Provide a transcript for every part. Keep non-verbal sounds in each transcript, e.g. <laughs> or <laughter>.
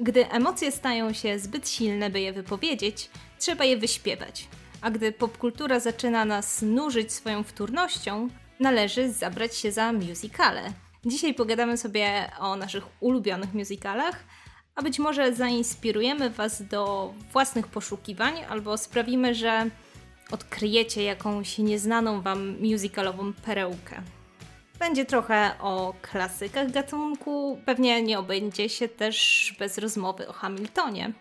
Gdy emocje stają się zbyt silne, by je wypowiedzieć, trzeba je wyśpiewać. A gdy popkultura zaczyna nas nużyć swoją wtórnością, należy zabrać się za musicale. Dzisiaj pogadamy sobie o naszych ulubionych musicalach, a być może zainspirujemy Was do własnych poszukiwań albo sprawimy, że odkryjecie jakąś nieznaną Wam musicalową perełkę. Będzie trochę o klasykach gatunku, pewnie nie obędzie się też bez rozmowy o Hamiltonie.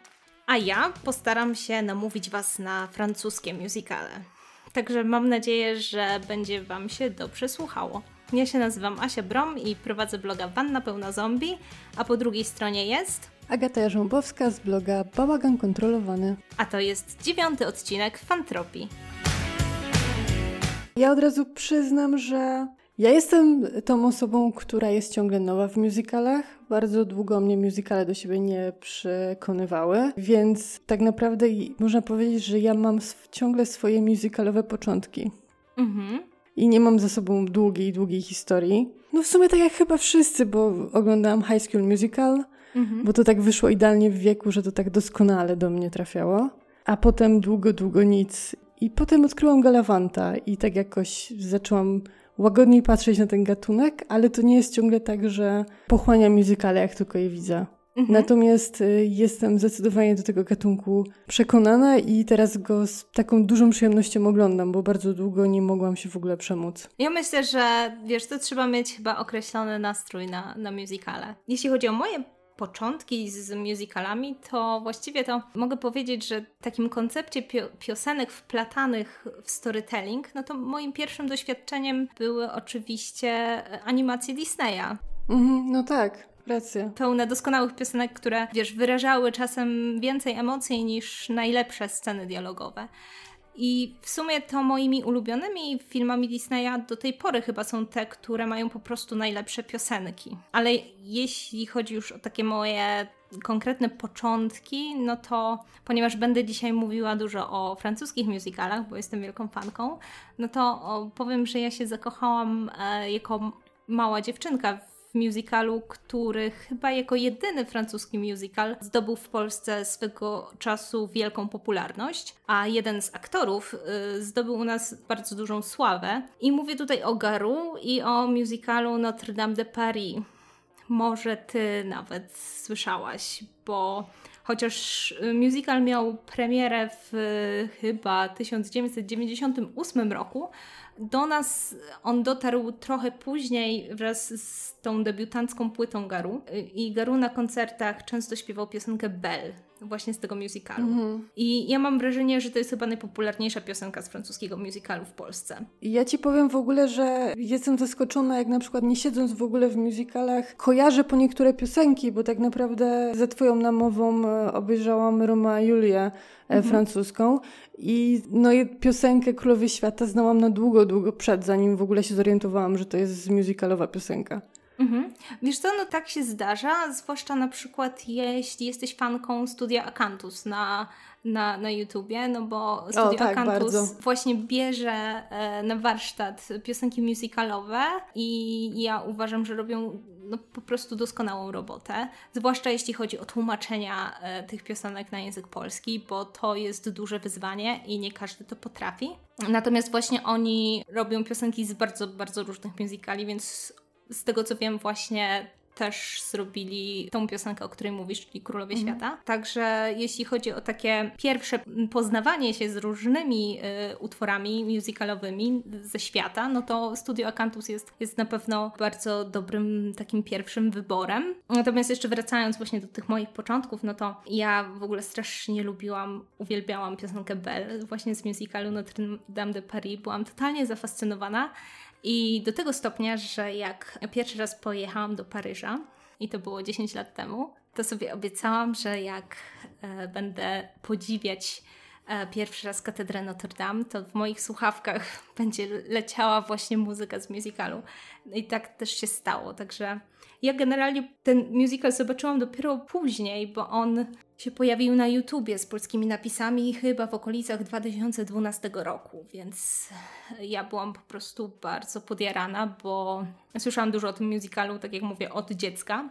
A ja postaram się namówić Was na francuskie musicale. Także mam nadzieję, że będzie Wam się dobrze słuchało. Ja się nazywam Asia Brom i prowadzę bloga Wanna Pełna Zombie, a po drugiej stronie jest... Agata Jarząbowska z bloga Bałagan Kontrolowany. A to jest dziewiąty odcinek Fantropii. Ja od razu przyznam, że ja jestem tą osobą, która jest ciągle nowa w musicalach. Bardzo długo mnie musicale do siebie nie przekonywały, więc tak naprawdę można powiedzieć, że ja mam ciągle swoje musicalowe początki. Mhm. I nie mam za sobą długiej, długiej historii. No w sumie tak jak chyba wszyscy, bo oglądałam High School Musical, mhm. bo to tak wyszło idealnie w wieku, że to tak doskonale do mnie trafiało. A potem długo, długo nic. I potem odkryłam Galavanta i tak jakoś zaczęłam łagodniej patrzeć na ten gatunek, ale to nie jest ciągle tak, że pochłania muzykale, jak tylko je widzę. Mhm. Natomiast y, jestem zdecydowanie do tego gatunku przekonana i teraz go z taką dużą przyjemnością oglądam, bo bardzo długo nie mogłam się w ogóle przemóc. Ja myślę, że wiesz, to trzeba mieć chyba określony nastrój na, na musicale. Jeśli chodzi o moje początki z musicalami, to właściwie to mogę powiedzieć, że w takim koncepcie pio piosenek wplatanych w storytelling, no to moim pierwszym doświadczeniem były oczywiście animacje Disneya. Mhm, no tak. Racja. Pełne doskonałych piosenek, które, wiesz, wyrażały czasem więcej emocji niż najlepsze sceny dialogowe. I w sumie to moimi ulubionymi filmami Disneya do tej pory chyba są te, które mają po prostu najlepsze piosenki. Ale jeśli chodzi już o takie moje konkretne początki, no to ponieważ będę dzisiaj mówiła dużo o francuskich musicalach, bo jestem wielką fanką, no to powiem, że ja się zakochałam e, jako mała dziewczynka musicalu, który chyba jako jedyny francuski musical zdobył w Polsce swego czasu wielką popularność, a jeden z aktorów y, zdobył u nas bardzo dużą sławę. I mówię tutaj o Garu i o musicalu Notre Dame de Paris. Może ty nawet słyszałaś, bo chociaż musical miał premierę w chyba 1998 roku, do nas on dotarł trochę później wraz z tą debiutancką płytą Garu. I Garu na koncertach często śpiewał piosenkę Belle, właśnie z tego musicalu. Mhm. I ja mam wrażenie, że to jest chyba najpopularniejsza piosenka z francuskiego musicalu w Polsce. Ja ci powiem w ogóle, że jestem zaskoczona, jak na przykład nie siedząc w ogóle w musicalach, kojarzę po niektóre piosenki, bo tak naprawdę za twoją namową e, obejrzałam Roma Julię e, mhm. francuską i no piosenkę Królowie Świata znałam na długo, długo przed, zanim w ogóle się zorientowałam, że to jest musicalowa piosenka. Mhm. Wiesz co, no tak się zdarza, zwłaszcza na przykład jeśli jesteś fanką studia Akantus na, na, na YouTubie, no bo studio o, tak, Akantus bardzo. właśnie bierze e, na warsztat piosenki musicalowe i ja uważam, że robią no, po prostu doskonałą robotę, zwłaszcza jeśli chodzi o tłumaczenia e, tych piosenek na język polski, bo to jest duże wyzwanie i nie każdy to potrafi. Natomiast właśnie oni robią piosenki z bardzo, bardzo różnych musicali, więc z tego co wiem, właśnie też zrobili tą piosenkę, o której mówisz, czyli Królowie mhm. Świata. Także jeśli chodzi o takie pierwsze poznawanie się z różnymi y, utworami musicalowymi ze świata, no to Studio Akantus jest, jest na pewno bardzo dobrym takim pierwszym wyborem. Natomiast jeszcze wracając właśnie do tych moich początków, no to ja w ogóle strasznie lubiłam, uwielbiałam piosenkę Belle właśnie z musicalu Notre Dame de Paris. Byłam totalnie zafascynowana i do tego stopnia, że jak pierwszy raz pojechałam do Paryża, i to było 10 lat temu, to sobie obiecałam, że jak e, będę podziwiać e, pierwszy raz katedrę Notre Dame, to w moich słuchawkach <laughs> będzie leciała właśnie muzyka z musicalu. I tak też się stało. Także ja generalnie ten musical zobaczyłam dopiero później, bo on się pojawił na YouTubie z polskimi napisami chyba w okolicach 2012 roku, więc ja byłam po prostu bardzo podjarana, bo słyszałam dużo o tym musicalu, tak jak mówię, od dziecka.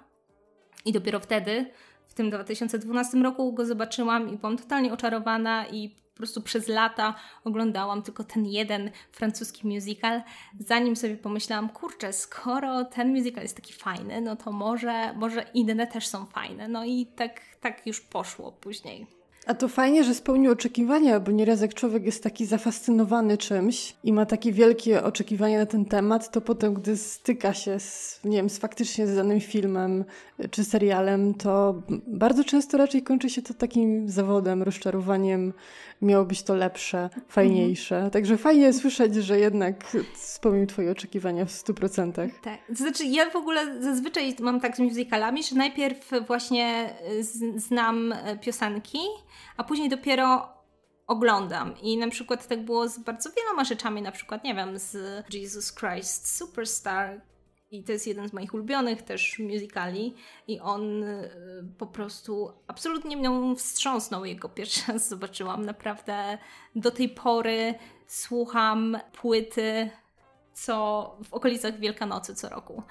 I dopiero wtedy w tym 2012 roku go zobaczyłam i byłam totalnie oczarowana i po prostu przez lata oglądałam tylko ten jeden francuski musical, zanim sobie pomyślałam, kurczę, skoro ten musical jest taki fajny, no to może, może inne też są fajne. No i tak, tak już poszło później. A to fajnie, że spełnił oczekiwania, bo nieraz jak człowiek jest taki zafascynowany czymś i ma takie wielkie oczekiwania na ten temat, to potem, gdy styka się z, nie wiem, z faktycznie z danym filmem czy serialem, to bardzo często raczej kończy się to takim zawodem, rozczarowaniem, miało być to lepsze, fajniejsze. Mhm. Także fajnie słyszeć, że jednak spełnił twoje oczekiwania w stu procentach. Tak. To znaczy ja w ogóle zazwyczaj mam tak z musicalami, że najpierw właśnie znam piosenki, a później dopiero oglądam. I na przykład tak było z bardzo wieloma rzeczami, na przykład, nie wiem, z Jesus Christ Superstar. I to jest jeden z moich ulubionych też musicali. I on y, po prostu absolutnie mnie wstrząsnął, jego pierwszy raz zobaczyłam. Naprawdę do tej pory słucham płyty co w okolicach Wielkanocy co roku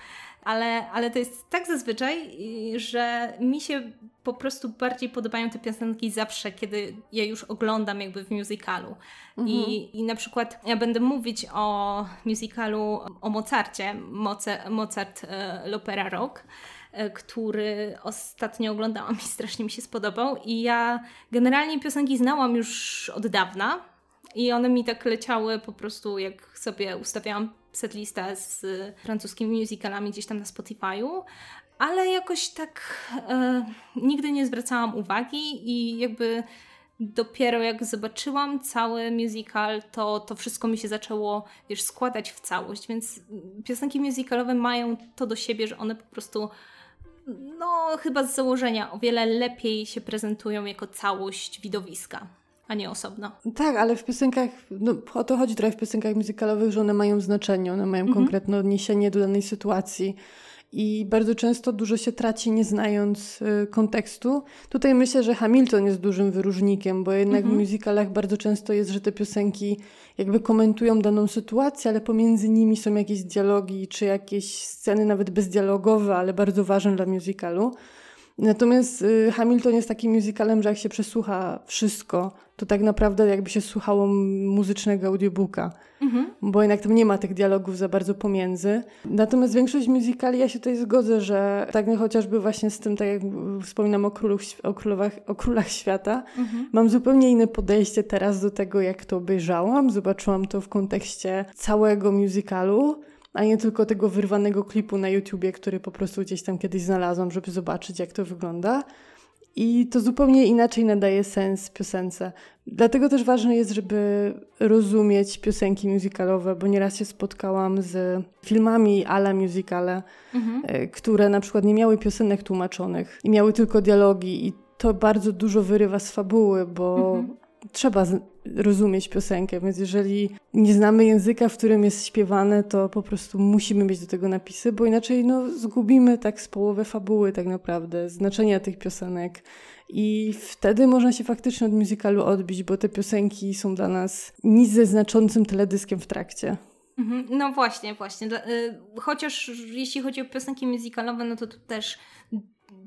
ale, ale to jest tak zazwyczaj, że mi się po prostu bardziej podobają te piosenki zawsze, kiedy je już oglądam jakby w musicalu. Mhm. I, I na przykład ja będę mówić o musicalu o Mozarcie, Moce, Mozart e, L'Opera Rock e, który ostatnio oglądałam i strasznie mi się spodobał. I ja generalnie piosenki znałam już od dawna i one mi tak leciały po prostu, jak sobie ustawiałam setlistę z francuskimi musicalami gdzieś tam na Spotify'u, ale jakoś tak e, nigdy nie zwracałam uwagi i jakby dopiero jak zobaczyłam cały musical, to, to wszystko mi się zaczęło, wiesz, składać w całość, więc piosenki musicalowe mają to do siebie, że one po prostu no chyba z założenia o wiele lepiej się prezentują jako całość widowiska a nie osobno. Tak, ale w piosenkach, no o to chodzi trochę w piosenkach muzykalowych, że one mają znaczenie, one mają mhm. konkretne odniesienie do danej sytuacji. I bardzo często dużo się traci, nie znając y, kontekstu. Tutaj myślę, że Hamilton jest dużym wyróżnikiem, bo jednak mhm. w musicalach bardzo często jest, że te piosenki jakby komentują daną sytuację, ale pomiędzy nimi są jakieś dialogi, czy jakieś sceny nawet bezdialogowe, ale bardzo ważne dla musicalu. Natomiast y, Hamilton jest takim musicalem, że jak się przesłucha wszystko, to tak naprawdę jakby się słuchało muzycznego audiobooka, mhm. bo jednak tam nie ma tych dialogów za bardzo pomiędzy. Natomiast większość musicali, ja się tutaj zgodzę, że tak chociażby właśnie z tym, tak jak wspominam o, królów, o, królowach, o królach świata, mhm. mam zupełnie inne podejście teraz do tego, jak to obejrzałam. Zobaczyłam to w kontekście całego musicalu a nie tylko tego wyrwanego klipu na YouTubie, który po prostu gdzieś tam kiedyś znalazłam, żeby zobaczyć, jak to wygląda. I to zupełnie inaczej nadaje sens piosence. Dlatego też ważne jest, żeby rozumieć piosenki musicalowe, bo nieraz się spotkałam z filmami ala musicale, mhm. E, które na przykład nie miały piosenek tłumaczonych i miały tylko dialogi i to bardzo dużo wyrywa z fabuły, bo mhm trzeba rozumieć piosenkę, więc jeżeli nie znamy języka, w którym jest śpiewane, to po prostu musimy mieć do tego napisy, bo inaczej no, zgubimy tak z połowę fabuły tak naprawdę, znaczenia tych piosenek. I wtedy można się faktycznie od musicalu odbić, bo te piosenki są dla nas nic ze znaczącym teledyskiem w trakcie. Mhm. No właśnie, właśnie. Y, chociaż jeśli chodzi o piosenki musicalowe, no to tu też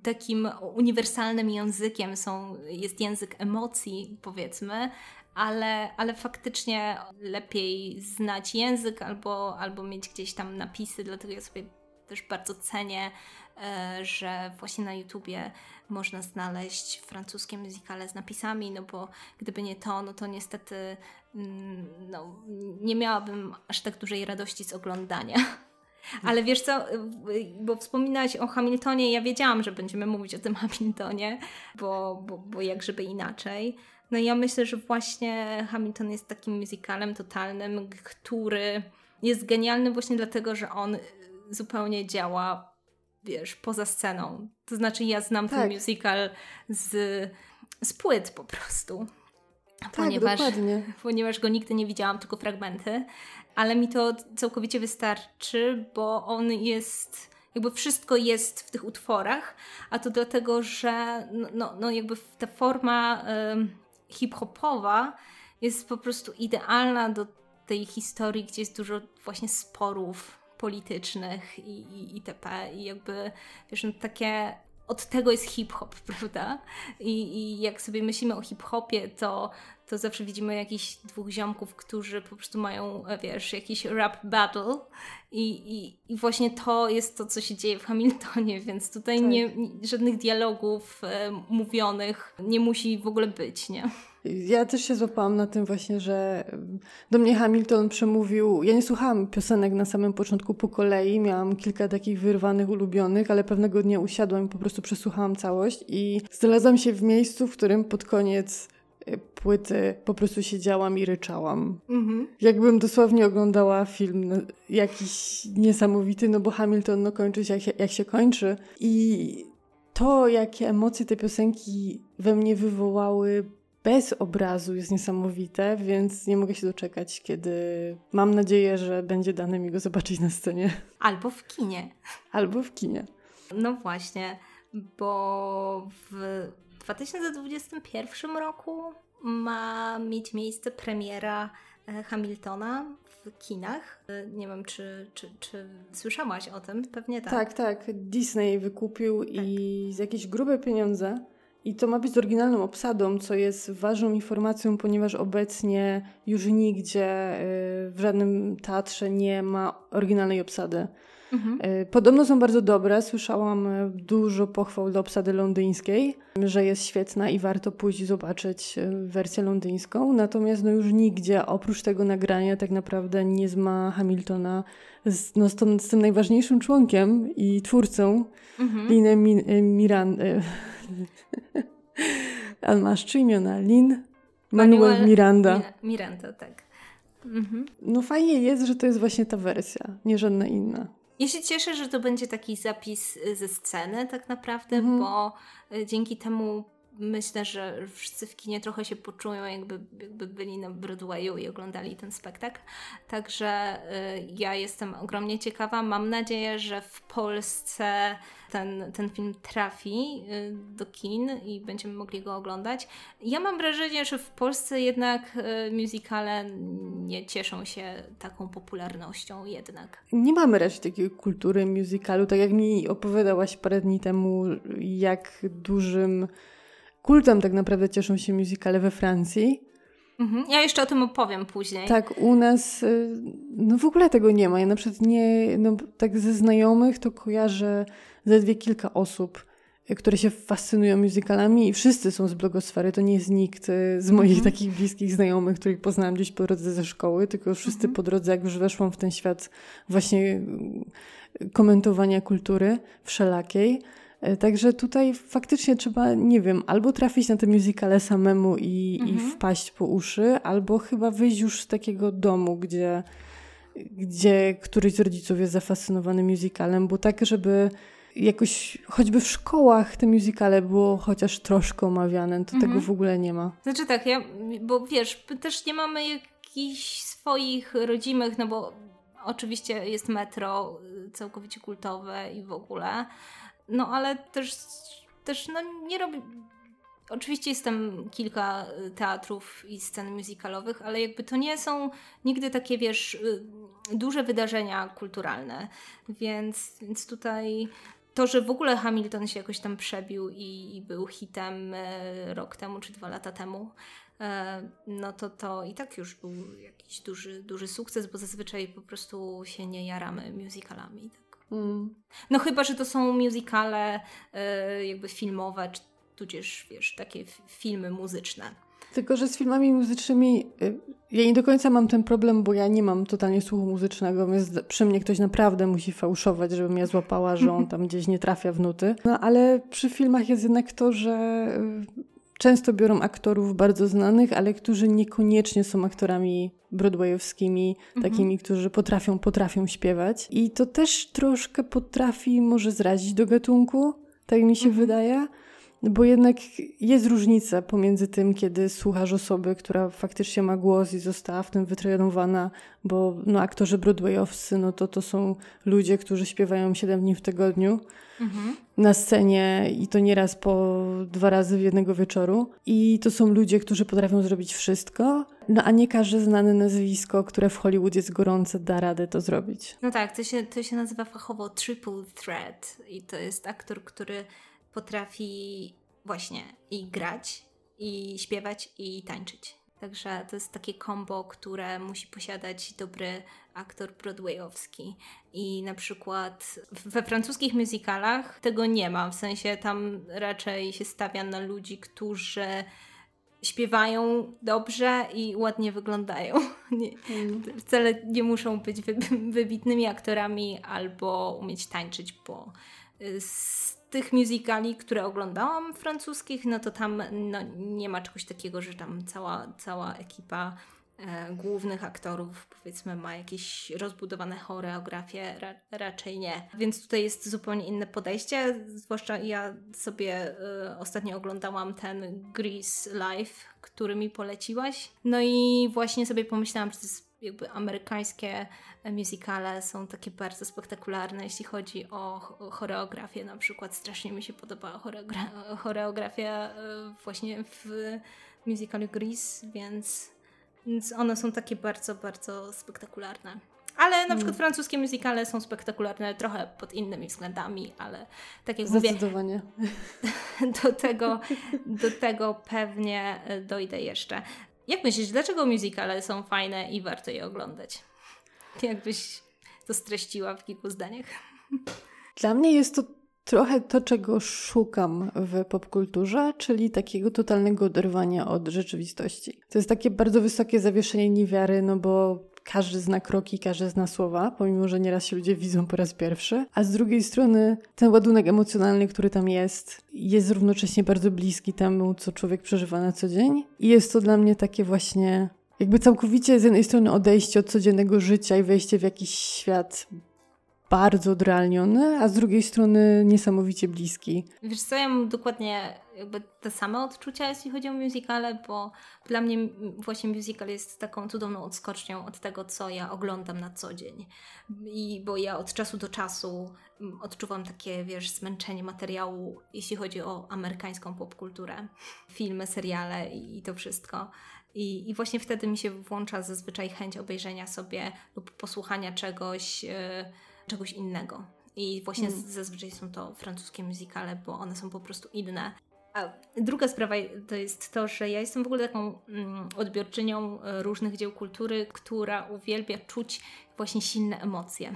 takim uniwersalnym językiem są, jest język emocji, powiedzmy, ale, ale faktycznie lepiej znać język albo, albo mieć gdzieś tam napisy, dlatego ja sobie też bardzo cenię, e, że właśnie na YouTubie można znaleźć francuskie muzykale z napisami, no bo gdyby nie to, no to niestety mm, no, nie miałabym aż tak dużej radości z oglądania. <laughs> Ale wiesz co, bo wspominałaś o Hamiltonie, ja wiedziałam, że będziemy mówić o tym <laughs> Hamiltonie, bo, bo, bo jak żeby inaczej. No i ja myślę, że właśnie Hamilton jest takim musicalem totalnym, który jest genialny właśnie dlatego, że on zupełnie działa, wiesz, poza sceną. To znaczy ja znam tak. ten musical z, z płyt po prostu. Tak, ponieważ, dokładnie. ponieważ go nigdy nie widziałam, tylko fragmenty ale mi to całkowicie wystarczy, bo on jest jakby wszystko jest w tych utworach, a to dlatego, że no, no, no jakby ta forma y, hip-hopowa jest po prostu idealna do tej historii, gdzie jest dużo właśnie sporów politycznych i, i itp. I jakby, wiesz, no, takie od tego jest hip-hop, <laughs> prawda? I, I jak sobie myślimy o hip-hopie, to, to zawsze widzimy jakichś dwóch ziomków, którzy po prostu mają, wiesz, jakiś rap battle i, i, i właśnie to jest to, co się dzieje w Hamiltonie, <laughs> więc tutaj tak. nie, żadnych dialogów e, mówionych nie musi w ogóle być, nie? Ja też się złapałam na tym właśnie, że do mnie Hamilton przemówił. Ja nie słuchałam piosenek na samym początku po kolei, miałam kilka takich wyrwanych, ulubionych, ale pewnego dnia usiadłam i po prostu przesłuchałam całość i znalazłam się w miejscu, w którym pod koniec y, płyty po prostu siedziałam i ryczałam. Mhm. Jakbym dosłownie oglądała film jakiś niesamowity, no bo Hamilton no, kończy się jak, się jak się kończy. I to, jakie emocje te piosenki we mnie wywołały, bez obrazu jest niesamowite, więc nie mogę się doczekać, kiedy mam nadzieję, że będzie dane mi go zobaczyć na scenie. Albo w kinie. Albo w kinie. No właśnie, bo w 2021 roku ma mieć miejsce premiera e, Hamiltona w kinach. E, nie wiem, czy, czy, czy słyszałaś o tym? Pewnie tak. Tak, tak. Disney wykupił tak. i z jakieś grube pieniądze i to ma być z oryginalną obsadą, co jest ważną informacją, ponieważ obecnie już nigdzie y, w żadnym teatrze nie ma oryginalnej obsady. Mhm. Y, podobno są bardzo dobre. Słyszałam y, dużo pochwał do obsady londyńskiej, że jest świetna i warto pójść zobaczyć wersję londyńską. Natomiast no już nigdzie oprócz tego nagrania tak naprawdę nie ma Hamiltona z, no, z, tą, z tym najważniejszym członkiem i twórcą, mhm. Linem Miran Ale masz trzy imiona. Lin, Manuel, Manuel Miranda. Mi Miranda, tak. Mhm. No fajnie jest, że to jest właśnie ta wersja, nie żadna inna. Ja się cieszę, że to będzie taki zapis ze sceny tak naprawdę, mhm. bo y, dzięki temu myślę, że wszyscy w kinie trochę się poczują, jakby, jakby byli na Broadwayu i oglądali ten spektakl. Także y, ja jestem ogromnie ciekawa. Mam nadzieję, że w Polsce ten, ten film trafi y, do kin i będziemy mogli go oglądać. Ja mam wrażenie, że w Polsce jednak y, musicale nie cieszą się taką popularnością jednak. Nie mamy raczej takiej kultury musicalu, tak jak mi opowiadałaś parę dni temu, jak dużym kultem tak naprawdę cieszą się musicale we Francji. Mhm. Ja jeszcze o tym opowiem później. Tak, u nas y, no w ogóle tego nie ma. Ja na przykład nie, no tak ze znajomych to kojarzę zaledwie kilka osób, y, które się fascynują musicalami i wszyscy są z blogosfery. To nie jest nikt y, z moich mhm. takich bliskich znajomych, których poznałam gdzieś po drodze ze szkoły, tylko wszyscy mhm. po drodze, jak już weszłam w ten świat właśnie komentowania kultury wszelakiej, także tutaj faktycznie trzeba, nie wiem, albo trafić na te musicale samemu i, mhm. i wpaść po uszy, albo chyba wyjść już z takiego domu, gdzie, gdzie któryś z rodziców jest zafascynowany musicalem, bo tak, żeby jakoś choćby w szkołach te musicale było chociaż troszkę omawiane, to mhm. tego w ogóle nie ma. Znaczy tak, ja, bo wiesz, też nie mamy jakichś swoich rodzimych, no bo oczywiście jest metro y, całkowicie kultowe i w ogóle, no ale też, też no, nie robi. Oczywiście jest tam kilka y, teatrów i scen musicalowych, ale jakby to nie są nigdy takie, wiesz, y, duże wydarzenia kulturalne. Więc, więc tutaj to, że w ogóle Hamilton się jakoś tam przebił i, i był hitem y, rok temu czy dwa lata temu, no to to i tak już był jakiś duży, duży sukces, bo zazwyczaj po prostu się nie jaramy musicalami. Mm. No chyba, że to są musicale y, jakby filmowe, czy tudzież wiesz, takie filmy muzyczne. Tylko, że z filmami muzycznymi y, ja nie do końca mam ten problem, bo ja nie mam totalnie słuchu muzycznego, więc przy mnie ktoś naprawdę musi fałszować, żebym ja złapała, że on <laughs> tam gdzieś nie trafia w nuty. No ale przy filmach jest jednak to, że y, często biorą aktorów bardzo znanych, ale którzy niekoniecznie są aktorami broadwayowskimi, mhm. takimi, którzy potrafią, potrafią śpiewać. I to też troszkę potrafi może zrazić do gatunku, tak mi się mhm. wydaje. Bo jednak jest różnica pomiędzy tym, kiedy słuchasz osoby, która faktycznie ma głos i została w tym wytrenowana, bo no, aktorzy broadwayowscy, no to to są ludzie, którzy śpiewają 7 dni w tygodniu mhm. na scenie i to nieraz po dwa razy w jednego wieczoru. I to są ludzie, którzy potrafią zrobić wszystko, no a nie każde znane nazwisko, które w Hollywood jest gorące, da radę to zrobić. No tak, to się, to się nazywa fachowo triple threat i to jest aktor, który potrafi właśnie i grać, i śpiewać, i tańczyć. Także to jest takie kombo, które musi posiadać dobry aktor broadwayowski. I na przykład we francuskich musicalach tego nie ma. W sensie tam raczej się stawia na ludzi, którzy śpiewają dobrze i ładnie wyglądają. <laughs> Nie, mm. Wcale nie muszą być wybitnymi aktorami albo umieć tańczyć, bo z tych musicali, które oglądałam francuskich, no to tam no, nie ma czegoś takiego, że tam cała, cała ekipa e, głównych aktorów powiedzmy ma jakieś rozbudowane choreografie, ra, raczej nie. Więc tutaj jest zupełnie inne podejście, zwłaszcza ja sobie e, ostatnio oglądałam ten Grease Live, który mi poleciłaś. No i właśnie sobie pomyślałam, że to jest jakby amerykańskie musicale są takie bardzo spektakularne, jeśli chodzi o choreografię. Na przykład strasznie mi się podobała choreogra- choreografia e, właśnie w musicalu Grease, więc, więc one są takie bardzo, bardzo spektakularne. Ale na przykład mm. francuskie musicale są spektakularne trochę pod innymi względami, ale tak jak Zdecydowanie. mówię, <laughs> do tego, do tego pewnie dojdę jeszcze. Jak myślisz, dlaczego musicale są fajne i warto je oglądać? Jakbyś to streściła w kilku zdaniach. Dla mnie jest to trochę to, czego szukam w popkulturze, czyli takiego totalnego oderwania od rzeczywistości. To jest takie bardzo wysokie zawieszenie niewiary, no bo każdy zna kroki, każdy zna słowa, pomimo że nieraz się ludzie widzą po raz pierwszy. A z drugiej strony ten ładunek emocjonalny, który tam jest, jest równocześnie bardzo bliski temu, co człowiek przeżywa na co dzień. I jest to dla mnie takie właśnie jakby całkowicie z jednej strony odejście od codziennego życia i wejście w jakiś świat bardzo odrealniony, a z drugiej strony niesamowicie bliski. Wiesz co, ja mam dokładnie jakby te same odczucia, jeśli chodzi o musicale, bo dla mnie właśnie musical jest taką cudowną odskocznią od tego, co ja oglądam na co dzień. I bo ja od czasu do czasu odczuwam takie, wiesz, zmęczenie materiału, jeśli chodzi o amerykańską popkulturę, filmy, seriale i to wszystko. I, I właśnie wtedy mi się włącza zazwyczaj chęć obejrzenia sobie lub posłuchania czegoś. Yy, czegoś innego. I właśnie mm. zazwyczaj są to francuskie muzykale, bo one są po prostu inne. A druga sprawa to jest to, że ja jestem w ogóle taką mm, odbiorczynią e, różnych dzieł kultury, która uwielbia czuć właśnie silne emocje.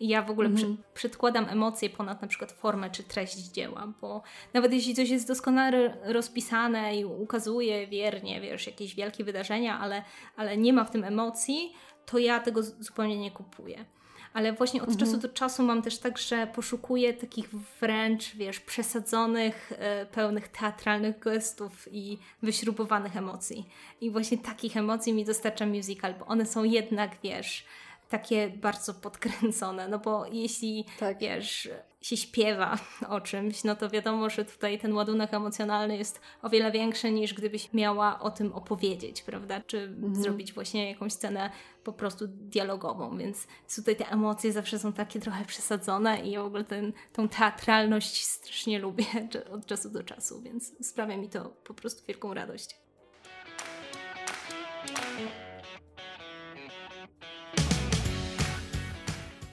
Ja w ogóle mm. przy, przedkładam emocje ponad na przykład formę czy treść dzieła, bo nawet jeśli coś jest doskonale rozpisane i ukazuje wiernie, wiesz, jakieś wielkie wydarzenia, ale, ale nie ma w tym emocji, to ja tego zupełnie nie kupuję ale właśnie od mhm. czasu do czasu mam też tak, że poszukuję takich wręcz, wiesz, przesadzonych, e, pełnych teatralnych gestów i wyśrubowanych emocji. I właśnie takich emocji mi dostarcza musical, bo one są jednak, wiesz, takie bardzo podkręcone, no bo jeśli, tak. wiesz, się śpiewa o czymś, no to wiadomo, że tutaj ten ładunek emocjonalny jest o wiele większy niż gdybyś miała o tym opowiedzieć, prawda? Czy mhm. zrobić właśnie jakąś scenę po prostu dialogową, więc tutaj te emocje zawsze są takie trochę przesadzone i ja w ogóle ten, tą teatralność strasznie lubię <laughs> od czasu do czasu, więc sprawia mi to po prostu wielką radość.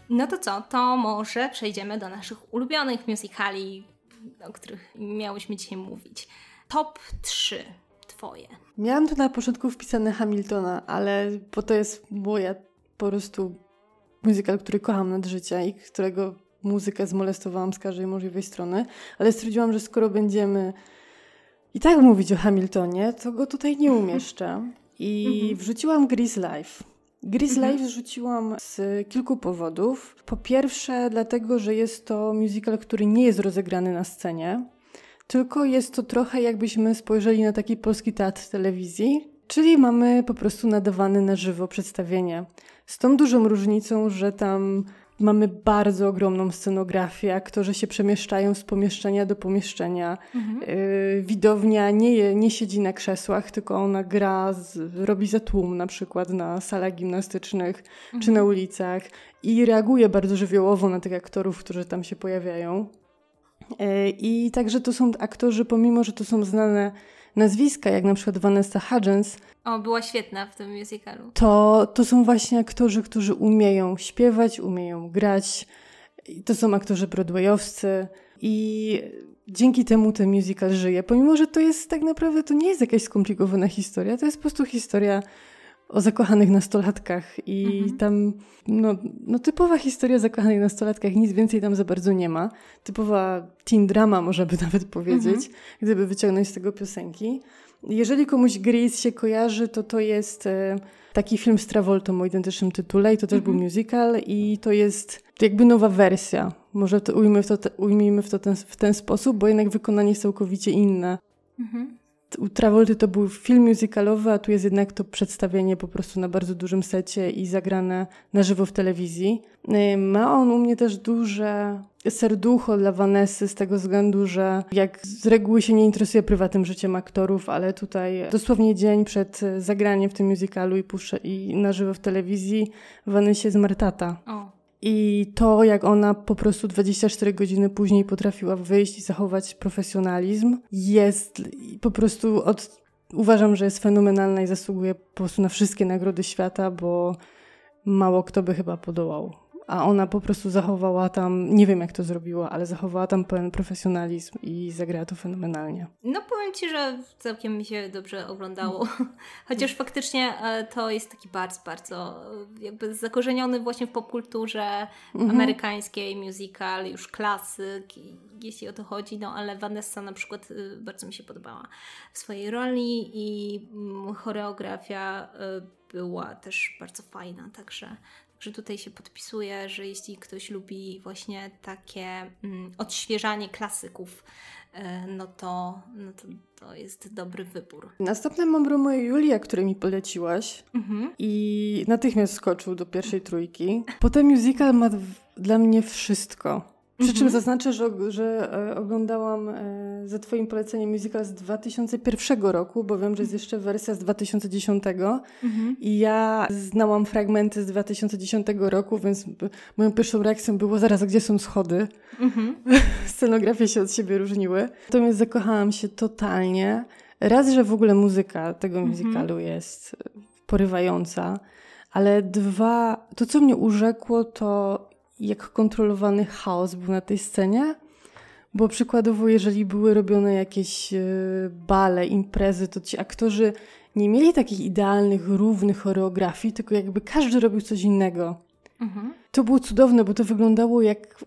No to co, to może przejdziemy do naszych ulubionych musicali, o których miałyśmy dzisiaj mówić. Top 3 twoje. Miałam tu na początku wpisane Hamiltona, ale bo to jest moja po prostu musical, który kocham nad życia i którego muzykę zmolestowałam z każdej możliwej strony, ale stwierdziłam, że skoro będziemy i tak mówić o Hamiltonie, to go tutaj nie <laughs> umieszczę. I mhm. wrzuciłam Grease Life. Grease mhm. Life rzuciłam z kilku powodów. Po pierwsze, dlatego, że jest to musical, który nie jest rozegrany na scenie, tylko jest to trochę jakbyśmy spojrzeli na taki polski teatr telewizji, czyli mamy po prostu nadawane na żywo przedstawienie. Z tą dużą różnicą, że tam Mamy bardzo ogromną scenografię, aktorzy się przemieszczają z pomieszczenia do pomieszczenia. Mhm. Y, widownia nie, nie siedzi na krzesłach, tylko ona gra, z, robi za tłum na przykład na salach gimnastycznych mhm. czy na ulicach i reaguje bardzo żywiołowo na tych aktorów, którzy tam się pojawiają. Y, I także to są aktorzy, pomimo że to są znane nazwiska, jak na przykład Vanessa Hudgens. O, była świetna w tym musicalu. To, to są właśnie aktorzy, którzy umieją śpiewać, umieją grać. To są aktorzy broadwayowscy i dzięki temu ten musical żyje. Pomimo, że to jest tak naprawdę, to nie jest jakaś skomplikowana historia, to jest po prostu historia o zakochanych nastolatkach i mhm. tam no, no typowa historia o zakochanych nastolatkach, nic więcej tam za bardzo nie ma. Typowa teen drama można by nawet powiedzieć, mhm. gdyby wyciągnąć z tego piosenki. Jeżeli komuś Grease się kojarzy, to to jest e, taki film z Travoltą o identycznym tytule i to też był mhm. musical i to jest jakby nowa wersja. Może to ujmijmy w to, ujmijmy w to ten, w ten sposób, bo jednak wykonanie jest całkowicie inne. Mhm u Travolty to był film musicalowy, a tu jest jednak to przedstawienie po prostu na bardzo dużym secie i zagrane na żywo w telewizji. Ma on u mnie też duże serducho dla Vanessy z tego względu, że jak z reguły się nie interesuje prywatnym życiem aktorów, ale tutaj dosłownie dzień przed zagraniem w tym musicalu i, puszczę, i na żywo w telewizji Vanessie zmarł tata. O. I to, jak ona po prostu 24 godziny później potrafiła wyjść i zachować profesjonalizm, jest po prostu od, uważam, że jest fenomenalna i zasługuje po prostu na wszystkie nagrody świata, bo mało kto by chyba podołał a ona po prostu zachowała tam, nie wiem jak to zrobiła, ale zachowała tam pełen profesjonalizm i zagrała to fenomenalnie. No powiem Ci, że całkiem mi się dobrze oglądało, <laughs> chociaż faktycznie e, to jest taki bardzo, bardzo jakby zakorzeniony właśnie w popkulturze mhm. amerykańskiej, musical, już klasyk, jeśli o to chodzi, no ale Vanessa na przykład y, bardzo mi się podobała w swojej roli i mm, choreografia była też bardzo fajna, także że tutaj się podpisuje, że jeśli ktoś lubi właśnie takie mm, odświeżanie klasyków, e, no to, no to, to jest dobry wybór. Następne mam Romeo i Julia, które mi poleciłaś mhm. i natychmiast skoczył do pierwszej trójki. Potem musical ma dla mnie wszystko. Przy czym mhm. zaznaczę, że, że e, oglądałam e, za Twoim poleceniem musical z 2001 roku, bo wiem, że jest jeszcze wersja z 2010 mhm. i ja znałam fragmenty z 2010 roku, więc moją pierwszą reakcją było zaraz, gdzie są schody. Mhm. <laughs> Scenografie się od siebie różniły. Natomiast zakochałam się totalnie. Raz, że w ogóle muzyka tego mhm. musicalu jest porywająca, ale dwa, to co mnie urzekło, to jak kontrolowany chaos był na tej scenie. Bo przykładowo, jeżeli były robione jakieś e, bale, imprezy, to ci aktorzy nie mieli takich idealnych, równych choreografii, tylko jakby każdy robił coś innego. Mhm. To było cudowne, bo to wyglądało jak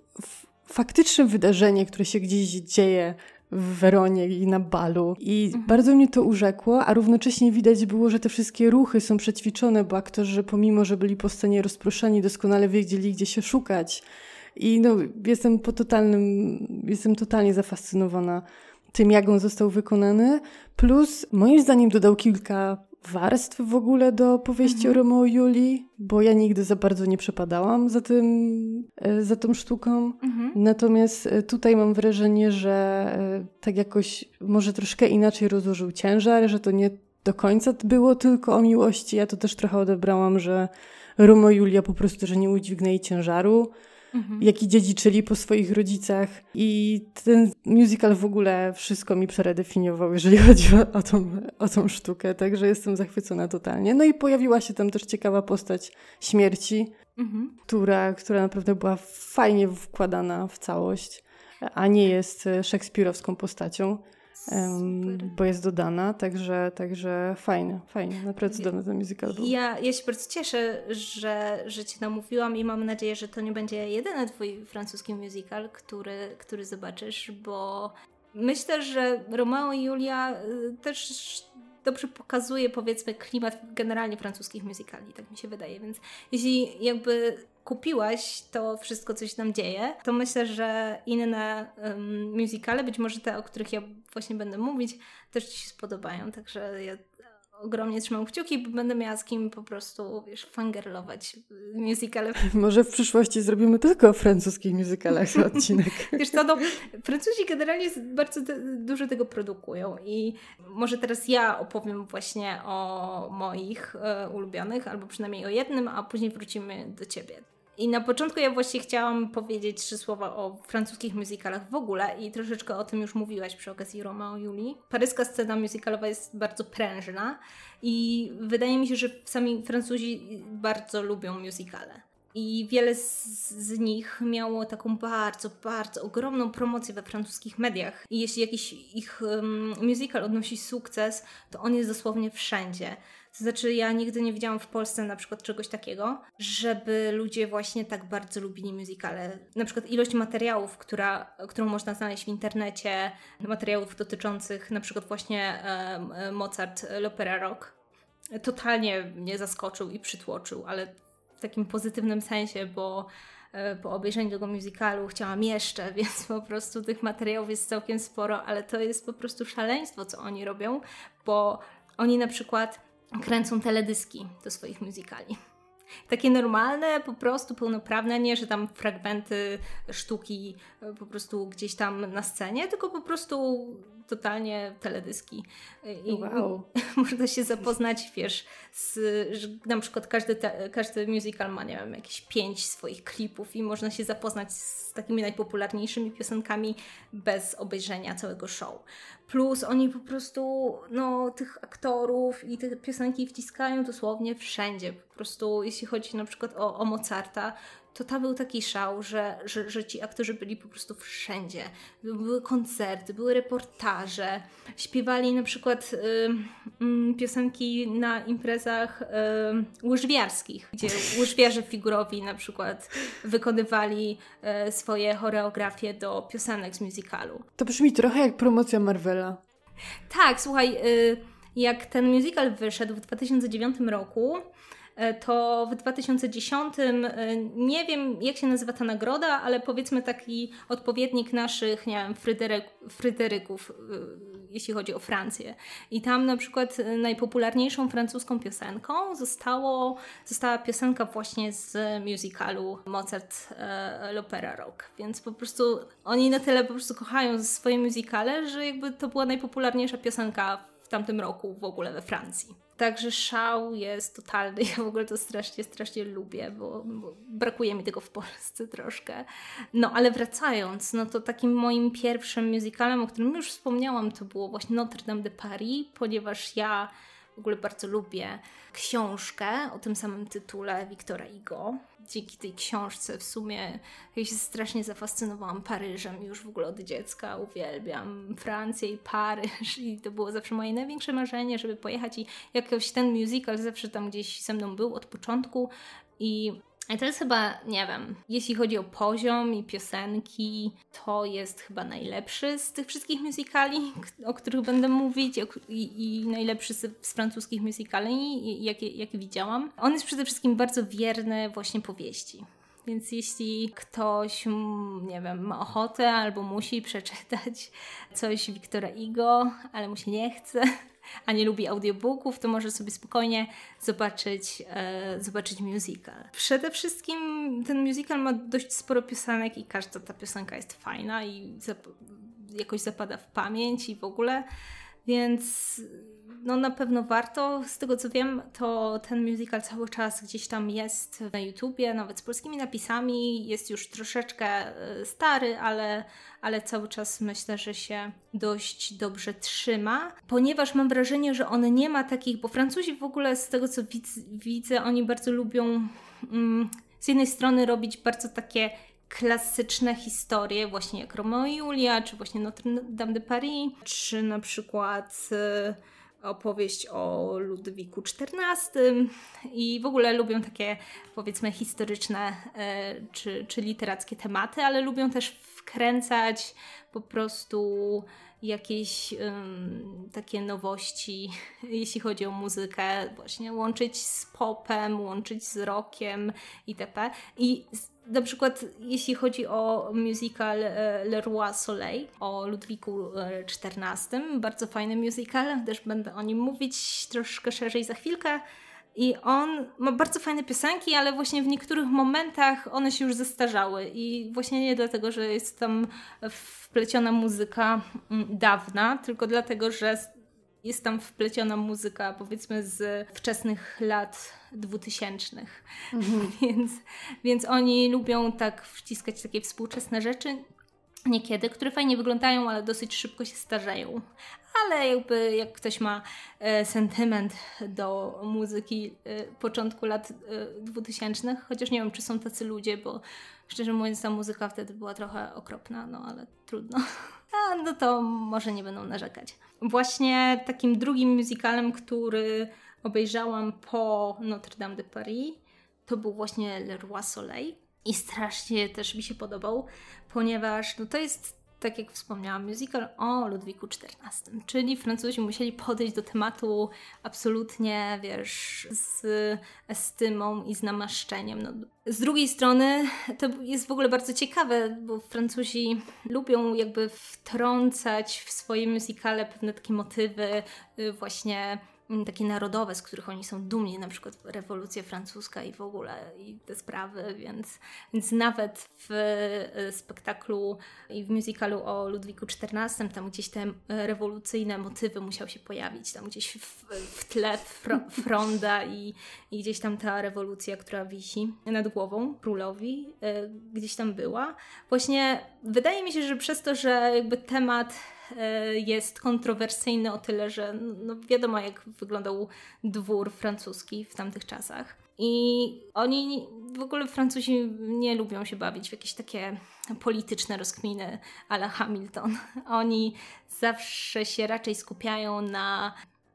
faktyczne wydarzenie, które się gdzieś dzieje w Weronie i na balu. I mhm. bardzo mnie to urzekło, a równocześnie widać było, że te wszystkie ruchy są przećwiczone, bo aktorzy, pomimo, że byli po scenie rozproszeni, doskonale wiedzieli, gdzie się szukać. I no, jestem po totalnym, jestem totalnie zafascynowana tym, jak on został wykonany. Plus, moim zdaniem dodał kilka warstw w ogóle do powieści mhm. o Romeo i Julii, bo ja nigdy za bardzo nie przepadałam za tym, e, za tą sztuką. Mhm. Natomiast e, tutaj mam wrażenie, że e, tak jakoś może troszkę inaczej rozłożył ciężar, że to nie do końca było tylko o miłości. Ja to też trochę odebrałam, że Romeo i Julia po prostu, że nie udźwignęli ciężaru mhm. jaki dziedziczyli po swoich rodzicach. I ten musical w ogóle wszystko mi przeredefiniował, jeżeli <laughs> chodzi o, o, tą, o tą sztukę, także jestem zachwycona totalnie. No i pojawiła się tam też ciekawa postać śmierci, mhm. która, która naprawdę była fajnie wkładana w całość, a nie jest szekspirowską postacią bo jest dodana, także, także fajne, fajne, naprawdę cudowny ten musical był. Ja, ja się bardzo cieszę, że, że Cię namówiłam i mam nadzieję, że to nie będzie jedyny Twój francuski musical, który, który zobaczysz, bo myślę, że Romeo i Julia y, też dobrze pokazuje powiedzmy klimat generalnie francuskich musicali, tak mi się wydaje, więc jeśli jakby kupiłaś to wszystko, co się tam dzieje, to myślę, że inne um, musicale, być może te, o których ja właśnie będę mówić, też Ci się spodobają, także ja ogromnie trzymam kciuki, bo będę miała z kim po prostu, wiesz, fangirlować musicale. <laughs> Może w przyszłości zrobimy tylko o francuskich musicalach odcinek. <laughs> wiesz co, no, Francuzi generalnie bardzo te, dużo tego produkują i może teraz ja opowiem właśnie o moich e, ulubionych, albo przynajmniej o jednym, a później wrócimy do Ciebie. I na początku ja właśnie chciałam powiedzieć trzy słowa o francuskich musicalach w ogóle i troszeczkę o tym już mówiłaś przy okazji Romeo Julii. Paryska scena musicalowa jest bardzo prężna i wydaje mi się, że sami Francuzi bardzo lubią musicale. i wiele z, z, nich miało taką bardzo, bardzo ogromną promocję we francuskich mediach. I jeśli jakiś ich um, musical odnosi sukces, to on jest dosłownie wszędzie. To znaczy, ja nigdy nie widziałam w Polsce na przykład czegoś takiego, żeby ludzie właśnie tak bardzo lubili muzykale. Na przykład ilość materiałów, która, którą można znaleźć w internecie, materiałów dotyczących na przykład właśnie um, Mozart, l'opera rock, totalnie mnie zaskoczył i przytłoczył, ale w takim pozytywnym sensie, bo e, po obejrzeniu tego musicalu chciałam jeszcze, <laughs> więc po prostu tych materiałów jest całkiem sporo, ale to jest po prostu szaleństwo, co oni robią, bo oni na przykład kręcą teledyski do swoich musicali. Takie normalne, po prostu pełnoprawne, nie, że tam fragmenty sztuki e, po prostu gdzieś tam na scenie, tylko po prostu totalnie teledyski. I wow. <laughs> można się zapoznać, wiesz, z, że na przykład każdy, te, każdy musical ma, nie wiem, jakieś pięć swoich klipów i można się zapoznać z takimi najpopularniejszymi piosenkami bez obejrzenia całego show. Plus oni po prostu, no, tych aktorów i te piosenki wciskają dosłownie wszędzie. Po prostu, jeśli chodzi na przykład o, o Mozarta, to tam był taki szał, że, że, że ci aktorzy byli po prostu wszędzie. Były koncerty, były reportaże, śpiewali na przykład y, y, piosenki na imprezach y, łyżwiarskich, gdzie łyżwiarze figurowi na przykład wykonywali y, swoje choreografie do piosenek z musicalu. To brzmi trochę jak promocja Marvela. Tak, słuchaj, y, jak ten musical wyszedł w 2009 roku, to w 2010 e, nie wiem jak się nazywa ta nagroda, ale powiedzmy taki odpowiednik naszych, nie wiem, Fryderyk, Fryderyków, e, jeśli chodzi o Francję. I tam na przykład najpopularniejszą francuską piosenką zostało, została piosenka właśnie z musicalu Mozart l'Opera Rock. Więc po prostu oni na tyle po prostu kochają swoje musicale, że jakby to była najpopularniejsza piosenka w tamtym roku w ogóle we Francji. Także szał jest totalny. <laughs> Ja w ogóle to strasznie, strasznie lubię, bo, bo, brakuje mi tego w Polsce troszkę. No ale wracając, no to takim moim pierwszym musicalem, o którym już wspomniałam, to było właśnie Notre Dame de Paris, ponieważ ja w ogóle bardzo lubię książkę o tym samym tytule Wiktora Igo dzięki tej książce w sumie ja się strasznie zafascynowałam Paryżem już w ogóle od dziecka. Uwielbiam Francję i Paryż i to było zawsze moje największe marzenie, żeby pojechać i jakoś ten musical zawsze tam gdzieś ze mną był od początku i i to jest chyba, nie wiem, jeśli chodzi o poziom i piosenki, to jest chyba najlepszy z tych wszystkich musicali, o których będę mówić i, i najlepszy z, z, francuskich musicali, jakie, jakie widziałam. On jest przede wszystkim bardzo wierny właśnie powieści. Więc jeśli ktoś, nie wiem, ma ochotę albo musi przeczytać coś Wiktora Igo, ale mu się nie chce, a nie lubi audiobooków, to może sobie spokojnie zobaczyć, e, zobaczyć musical. Przede wszystkim ten musical ma dość sporo piosenek i każda ta piosenka jest fajna i zap jakoś zapada w pamięć i w ogóle, więc no na pewno warto. Z tego co wiem, to ten musical cały czas gdzieś tam jest na YouTubie, nawet z polskimi napisami. Jest już troszeczkę e, stary, ale, ale cały czas myślę, że się dość dobrze trzyma, ponieważ mam wrażenie, że on nie ma takich, bo Francuzi w ogóle z tego co widz, widzę, oni bardzo lubią mm, z jednej strony robić bardzo takie klasyczne historie, właśnie jak Romeo i Julia, czy właśnie Notre Dame de Paris, czy na przykład y, opowieść o Ludwiku XIV i w ogóle lubią takie powiedzmy historyczne e, czy, czy literackie tematy, ale lubią też wkręcać po prostu jakieś um, takie nowości, <laughs> jeśli chodzi o muzykę, właśnie łączyć z popem, łączyć z rockiem itp. I na przykład jeśli chodzi o musical e, Le Roi Soleil o Ludwiku XIV, e, bardzo fajny musical, też będę o nim mówić troszkę szerzej za chwilkę. I on ma bardzo fajne piosenki, ale właśnie w niektórych momentach one się już zestarzały. I właśnie nie dlatego, że jest tam wpleciona muzyka mm, dawna, tylko dlatego, że jest tam wpleciona muzyka powiedzmy z wczesnych lat dwutysięcznych. Mhm. <laughs> więc, więc oni lubią tak wciskać takie współczesne rzeczy. niekiedy, które fajnie wyglądają, ale dosyć szybko się starzeją. Ale jakby jak ktoś ma e, sentyment do muzyki e, początku lat e, 2000, chociaż nie wiem, czy są tacy ludzie, bo szczerze mówiąc, ta muzyka wtedy była trochę okropna, no ale trudno. <laughs> A, no to może nie będą narzekać. Właśnie takim drugim musicalem, który obejrzałam po Notre Dame de Paris, to był właśnie Le Roi Soleil. I strasznie też mi się podobał, ponieważ no to jest, tak jak wspomniałam, musical o Ludwiku XIV. Czyli Francuzi musieli podejść do tematu absolutnie, wiesz, z estymą i z namaszczeniem. No, z drugiej strony to jest w ogóle bardzo ciekawe, bo Francuzi lubią jakby wtrącać w swoje musicale pewne takie motywy y, właśnie takie narodowe, z których oni są dumni, na przykład rewolucja francuska i w ogóle i te sprawy, więc, więc nawet w e, spektaklu i w musicalu o Ludwiku XIV tam gdzieś te e, rewolucyjne motywy musiały się pojawić, tam gdzieś w, w tle fr <laughs> fronda i, i gdzieś tam ta rewolucja, która wisi nad głową królowi, e, gdzieś tam była. Właśnie wydaje mi się, że przez to, że jakby temat jest kontrowersyjny o tyle, że no wiadomo jak wyglądał dwór francuski w tamtych czasach. I oni, w ogóle Francuzi nie lubią się bawić w jakieś takie polityczne rozkminy ale Hamilton. <laughs> Oni zawsze się raczej skupiają na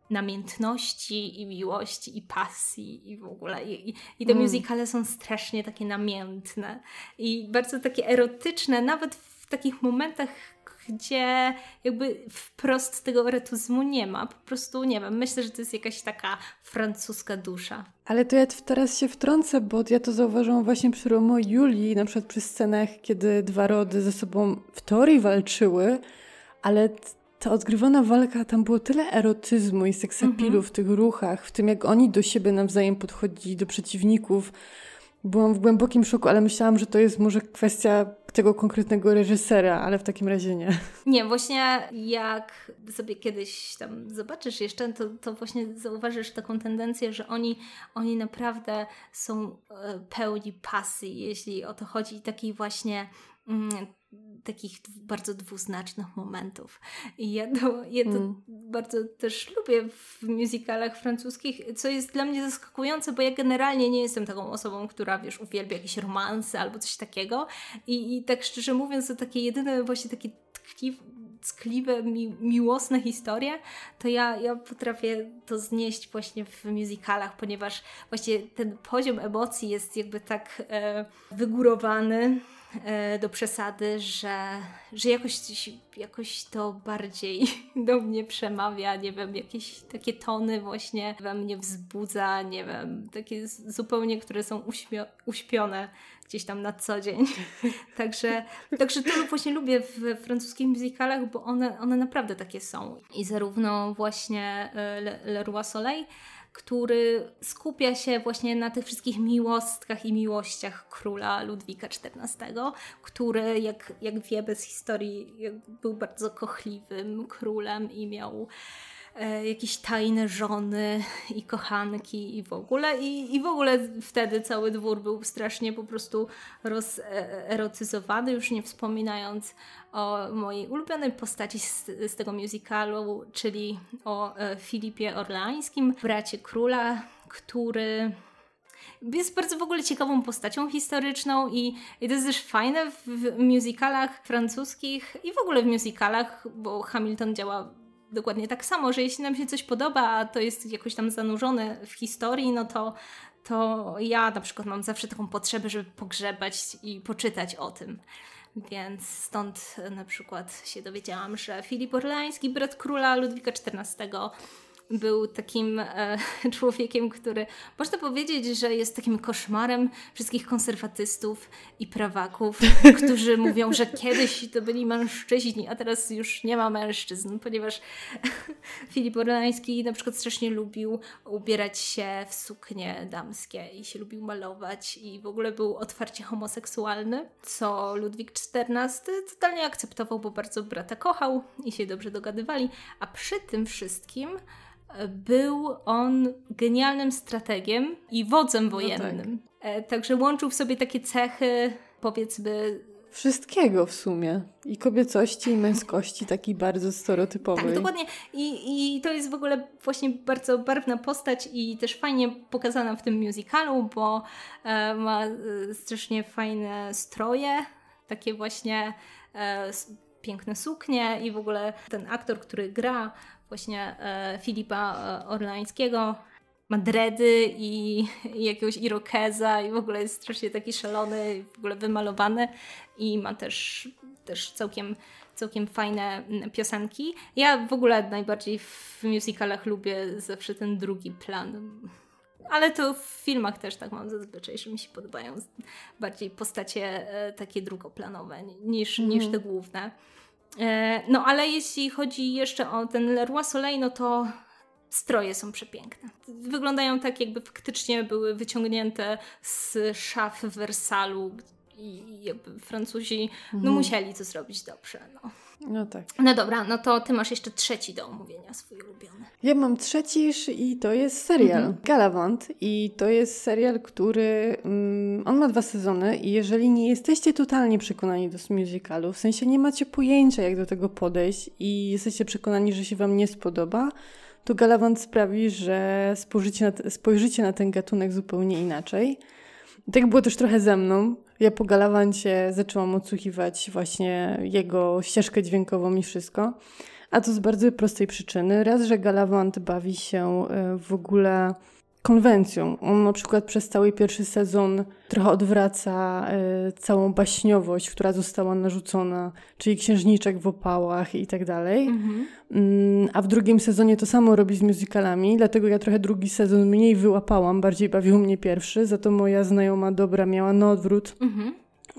namiętności i miłości i pasji i w ogóle. I, i te mm. musicale są strasznie takie namiętne i bardzo takie erotyczne, nawet w takich momentach, gdzie jakby wprost tego erotyzmu nie ma. Po prostu nie wiem, myślę, że to jest jakaś taka francuska dusza. Ale to ja teraz się wtrącę, bo ja to zauważyłam właśnie przy Romo i Julii, na przykład przy scenach, kiedy dwa rody ze sobą w teorii walczyły, ale ta odgrywana walka, tam było tyle erotyzmu i seksapilu mhm. w tych ruchach, w tym jak oni do siebie nawzajem podchodzili, do przeciwników, Byłam w głębokim szoku, ale myślałam, że to jest może kwestia tego konkretnego reżysera, ale w takim razie nie. Nie, właśnie jak sobie kiedyś tam zobaczysz jeszcze, to, to właśnie zauważysz taką tendencję, że oni, oni naprawdę są e, pełni pasji, jeśli o to chodzi, takiej właśnie mm, takich bardzo dwuznacznych momentów. I ja to, ja to mm. bardzo też lubię w musicalach francuskich, co jest dla mnie zaskakujące, bo ja generalnie nie jestem taką osobą, która, wiesz, uwielbia jakieś romanse albo coś takiego. I, i tak szczerze mówiąc, to takie jedyne właśnie takie tkliwe tkliwe, mi, miłosne historie, to ja, ja potrafię to znieść właśnie w musicalach, ponieważ właśnie ten poziom emocji jest jakby tak e, wygórowany, do przesady, że, że jakoś, jakoś to bardziej <laughs> do mnie przemawia, nie wiem, jakieś takie tony właśnie we mnie wzbudza, nie wiem, takie zupełnie, które są uśmio- uśpione gdzieś tam na co dzień. <laughs> także, także to właśnie lubię w francuskich musicalach, bo one, one naprawdę takie są. I zarówno właśnie e, Le, Le Roi Soleil, który skupia się właśnie na tych wszystkich miłostkach i miłościach króla Ludwika XIV, który, jak, jak wiemy z historii, był bardzo kochliwym królem i miał jakieś tajne żony i kochanki i w ogóle. I, I w ogóle wtedy cały dwór był strasznie po prostu rozerotyzowany, już nie wspominając o mojej ulubionej postaci z, z tego musicalu, czyli o e, Filipie Orlańskim, bracie króla, który jest bardzo w ogóle ciekawą postacią historyczną i, i to jest też fajne w, w musicalach francuskich i w ogóle w musicalach, bo Hamilton działa dokładnie tak samo, że jeśli nam się coś podoba, a to jest jakoś tam zanurzone w historii, no to, to ja na przykład mam zawsze taką potrzebę, żeby pogrzebać i poczytać o tym. Więc stąd na przykład się dowiedziałam, że Filip Orleański, brat króla Ludwika XIV, był takim e, <laughs> człowiekiem, który można powiedzieć, że jest takim koszmarem wszystkich konserwatystów i prawaków, <laughs> którzy mówią, że kiedyś to byli mężczyźni, a teraz już nie ma mężczyzn, ponieważ <laughs> Filip Orlański na przykład strasznie lubił ubierać się w suknie damskie i się lubił malować i w ogóle był otwarcie homoseksualny, co Ludwik XIV totalnie akceptował, bo bardzo brata kochał i się dobrze dogadywali, a przy tym wszystkim był on genialnym strategiem i wodzem wojennym. No tak. E, także łączył w sobie takie cechy, powiedzmy, wszystkiego w sumie. I kobiecości, i męskości, takiej bardzo stereotypowej. Tak, dokładnie. I, I to jest w ogóle właśnie bardzo barwna postać i też fajnie pokazana w tym musicalu, bo e, ma e, strasznie fajne stroje, takie właśnie e, piękne suknie i w ogóle ten aktor, który gra właśnie e, Filipa e, Orlańskiego, ma dredy i, i jakiegoś irokeza i w ogóle jest strasznie taki szalony, w ogóle wymalowany i ma też, też całkiem, całkiem fajne piosenki. Ja w ogóle najbardziej w musicalach lubię zawsze ten drugi plan. Ale to w filmach też tak mam zazwyczaj, że mi się podobają bardziej postacie e, takie drugoplanowe niż, mm. niż te główne. E, no ale jeśli chodzi jeszcze o ten Leroy Soleil, no to stroje są przepiękne. Wyglądają tak, jakby faktycznie były wyciągnięte z szaf Wersalu i jakby Francuzi no, mhm. musieli to zrobić dobrze. No. No tak. No dobra, no to ty masz jeszcze trzeci do omówienia, swój ulubiony. Ja mam trzeci i to jest serial mhm. Galavant i to jest serial, który um, on ma dwa sezony i jeżeli nie jesteście totalnie przekonani do musicalu, w sensie nie macie pojęcia jak do tego podejść i jesteście przekonani, że się wam nie spodoba, to Galavant sprawi, że spojrzycie na, spojrzycie na ten gatunek zupełnie inaczej. tak było też trochę ze mną. Ja po Galawancie zaczęłam odsłuchiwać właśnie jego ścieżkę dźwiękową i wszystko. A to z bardzo prostej przyczyny. Raz, że Galavant bawi się e, w ogóle konwencją. On na przykład przez cały pierwszy sezon trochę odwraca y, całą baśniowość, która została narzucona, czyli księżniczek w opałach i tak dalej. Mhm. Mm, a w drugim sezonie to samo robi z musicalami, dlatego ja trochę drugi sezon mniej wyłapałam, bardziej bawił mnie pierwszy, za to moja znajoma dobra miała na odwrót. Mhm.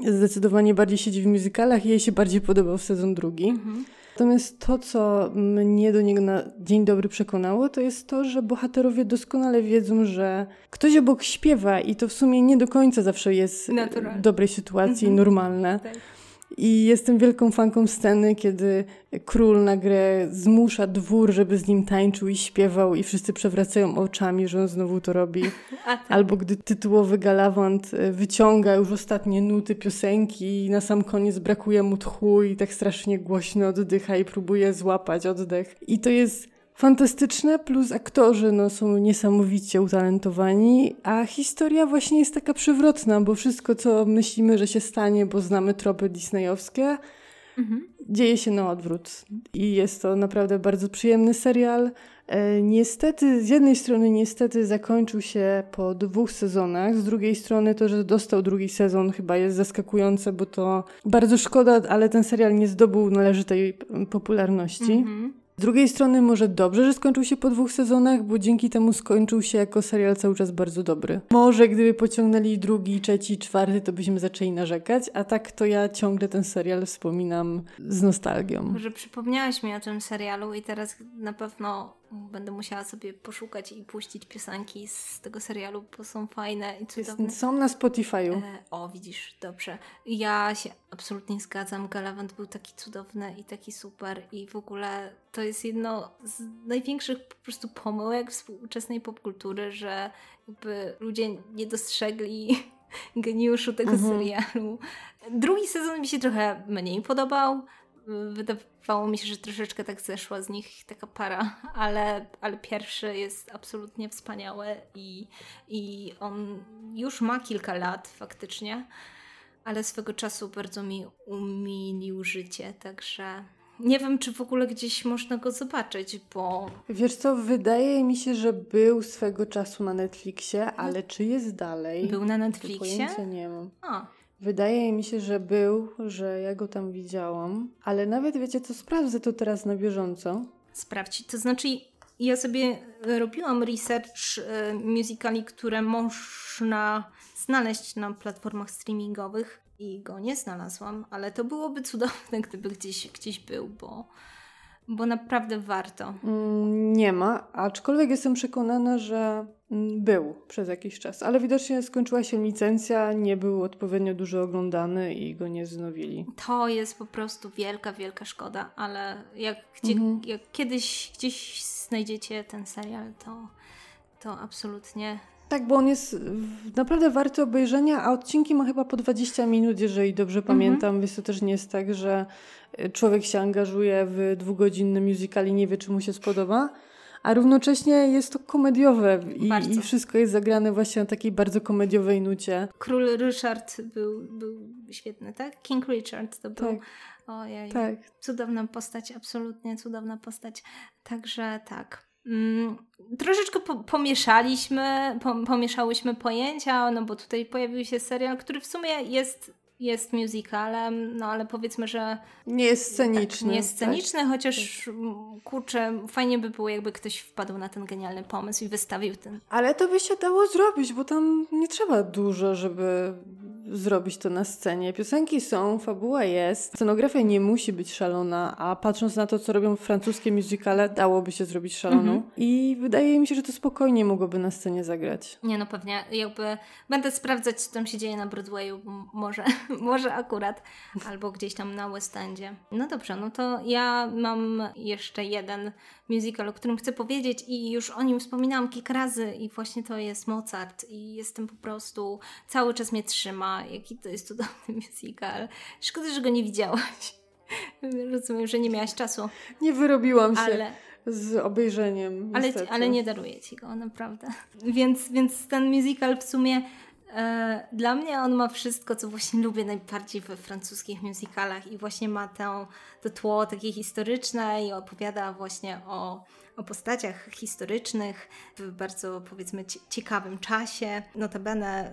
Zdecydowanie bardziej siedzi w musicalach i jej się bardziej podobał sezon drugi. Mhm. Natomiast to, co mnie do niego na dzień dobry przekonało, to jest to, że bohaterowie doskonale wiedzą, że ktoś obok śpiewa i to w sumie nie do końca zawsze jest w dobrej sytuacji, mhm. normalne. Tak. I jestem wielką fanką sceny, kiedy król na grę zmusza dwór, żeby z nim tańczył i śpiewał i wszyscy przewracają oczami, że on znowu to robi. <laughs> Tak. Albo gdy tytułowy galawant e, wyciąga już ostatnie nuty piosenki i na sam koniec brakuje mu tchu i tak strasznie głośno oddycha i próbuje złapać oddech. I to jest fantastyczne, plus aktorzy no, są niesamowicie utalentowani, a historia właśnie jest taka przewrotna, bo wszystko, co myślimy, że się stanie, bo znamy tropy disneyowskie, mhm. dzieje się na odwrót. I jest to naprawdę bardzo przyjemny serial. E, niestety, z jednej strony niestety zakończył się po dwóch sezonach, z drugiej strony to, że dostał drugi sezon chyba jest zaskakujące, bo to bardzo szkoda, ale ten serial nie zdobył należytej popularności. Mhm. Z drugiej strony może dobrze, że skończył się po dwóch sezonach, bo dzięki temu skończył się jako serial cały czas bardzo dobry. Może gdyby pociągnęli drugi, trzeci, czwarty, to byśmy zaczęli narzekać, a tak to ja ciągle ten serial wspominam z nostalgią. Może przypomniałaś mi o tym serialu i teraz na pewno będę musiała sobie poszukać i puścić piosenki z tego serialu, bo są fajne i cudowne. Są na Spotify'u. E, o, widzisz, dobrze. Ja się absolutnie zgadzam. Galavant był taki cudowny i taki super i w ogóle to jest jedno z największych po prostu pomyłek współczesnej popkultury, że jakby ludzie nie dostrzegli <laughs> geniuszu tego mhm. serialu. Drugi sezon mi się trochę mniej podobał wydawało mi się, że troszeczkę tak zeszła z nich taka para, ale, ale pierwszy jest absolutnie wspaniały i, i on już ma kilka lat faktycznie, ale swego czasu bardzo mi umilił życie, także nie wiem, czy w ogóle gdzieś można go zobaczyć, bo... Wiesz co, wydaje mi się, że był swego czasu na Netflixie, ale czy jest dalej? Był na Netflixie? To nie mam. A. Wydaje mi się, że był, że ja go tam widziałam, ale nawet wiecie co, sprawdzę to teraz na bieżąco. Sprawdź, to znaczy ja sobie robiłam research e, musicali, które można znaleźć na platformach streamingowych i go nie znalazłam, ale to byłoby cudowne, <laughs> gdyby gdzieś, gdzieś był, bo, bo naprawdę warto. Mm, nie ma, aczkolwiek jestem przekonana, że był przez jakiś czas, ale widocznie skończyła się licencja, nie był odpowiednio dużo oglądany i go nie znowili. To jest po prostu wielka, wielka szkoda, ale jak, gdzie, mhm. jak kiedyś gdzieś znajdziecie ten serial, to, to absolutnie Tak, bo on jest naprawdę warty obejrzenia, a odcinki ma chyba po 20 minut, jeżeli dobrze mhm. pamiętam, więc to też nie jest tak, że człowiek się angażuje w dwugodzinny musical i nie wie, czy mu się spodoba a równocześnie jest to komediowe i, i, wszystko jest zagrane właśnie na takiej bardzo komediowej nucie. Król Richard był, był świetny, tak? King Richard to był. Tak. Ojej, tak. cudowna postać, absolutnie cudowna postać. Także tak. Mm, troszeczkę po, pomieszaliśmy, po, pomieszałyśmy pojęcia, no bo tutaj pojawił się serial, który w sumie jest jest musicalem, no ale powiedzmy, że... Nie jest sceniczny. Tak, nie jest sceniczny, tak. chociaż tak. kurczę, fajnie by było, jakby ktoś wpadł na ten genialny pomysł i wystawił ten. Ale to by się dało zrobić, bo tam nie trzeba dużo, żeby zrobić to na scenie. Piosenki są, fabuła jest, scenografia nie musi być szalona, a patrząc na to, co robią francuskie musicale, dałoby się zrobić szaloną. Mhm. I wydaje mi się, że to spokojnie mogłoby na scenie zagrać. Nie no, pewnie. Jakby będę sprawdzać, co tam się dzieje na Broadwayu, może, <laughs> może akurat, albo gdzieś tam na West Endzie. No dobrze, no to ja mam jeszcze jeden musical, o którym chcę powiedzieć i już o nim wspominałam kilka razy i właśnie to jest Mozart i jestem po prostu, cały czas mnie trzyma, jaki to jest cudowny <laughs> musical. Szkoda, że go nie widziałaś. <laughs> Rozumiem, że nie miałaś czasu. Nie wyrobiłam się. Ale z obejrzeniem. Ale, ale nie daruję ci go, naprawdę. Więc, więc ten musical w sumie dla mnie on ma wszystko, co właśnie lubię najbardziej we francuskich musicalach i właśnie ma tę, to tło takie historyczne i opowiada właśnie o o postaciach historycznych w bardzo powiedzmy ciekawym czasie. Notabene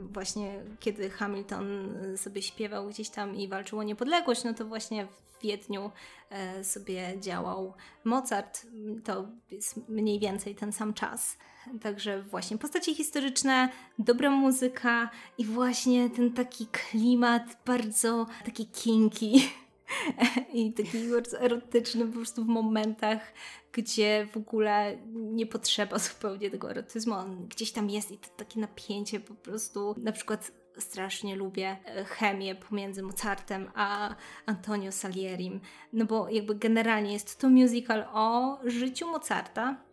y, właśnie kiedy Hamilton y, sobie śpiewał gdzieś tam i walczył o niepodległość, no to właśnie w Wiedniu e, sobie działał Mozart. To jest mniej więcej ten sam czas. Także właśnie postacie historyczne, dobra muzyka i właśnie ten taki klimat bardzo taki kinky <laughs> <laughs> i taki erotyczny po prostu w momentach, gdzie w ogóle nie potrzeba <laughs> zupełnie tego erotyzmu. On gdzieś tam jest i to takie napięcie po prostu. Na przykład strasznie lubię e, chemię pomiędzy Mozartem a Antonio Salierim, no bo jakby generalnie jest to musical o życiu Mozarta,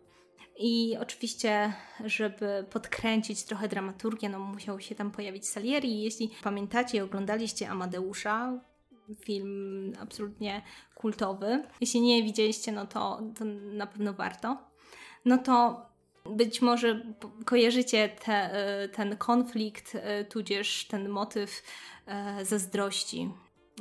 i oczywiście, żeby podkręcić trochę dramaturgię, no musiał się tam pojawić Salieri. Jeśli pamiętacie i oglądaliście Amadeusza, film absolutnie kultowy. Jeśli nie widzieliście, no to, to na pewno warto. No to być może kojarzycie te, e, ten konflikt, e, tudzież ten motyw e, zazdrości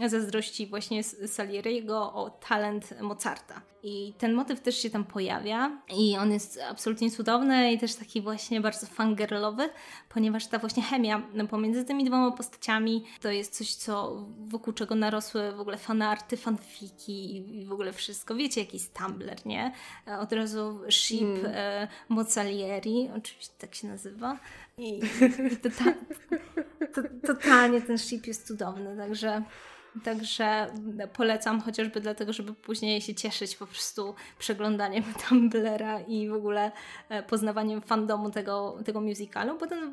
zazdrości właśnie Salieriego o talent Mozarta. I ten motyw też się tam pojawia i on jest absolutnie cudowny i też taki właśnie bardzo fangirlowy, ponieważ ta właśnie chemia pomiędzy tymi dwoma postaciami to jest coś, co wokół czego narosły w ogóle fanarty, fanfiki i w ogóle wszystko. Wiecie, jaki jest Tumblr, nie? Od razu ship mm. e, Mozalieri, oczywiście tak się nazywa. I, <laughs> i totalnie ten ship jest cudowny, także Także polecam chociażby dlatego, żeby później się cieszyć po prostu przeglądaniem <laughs> Tumblera i w ogóle e, poznawaniem fandomu tego, tego musicalu, bo ten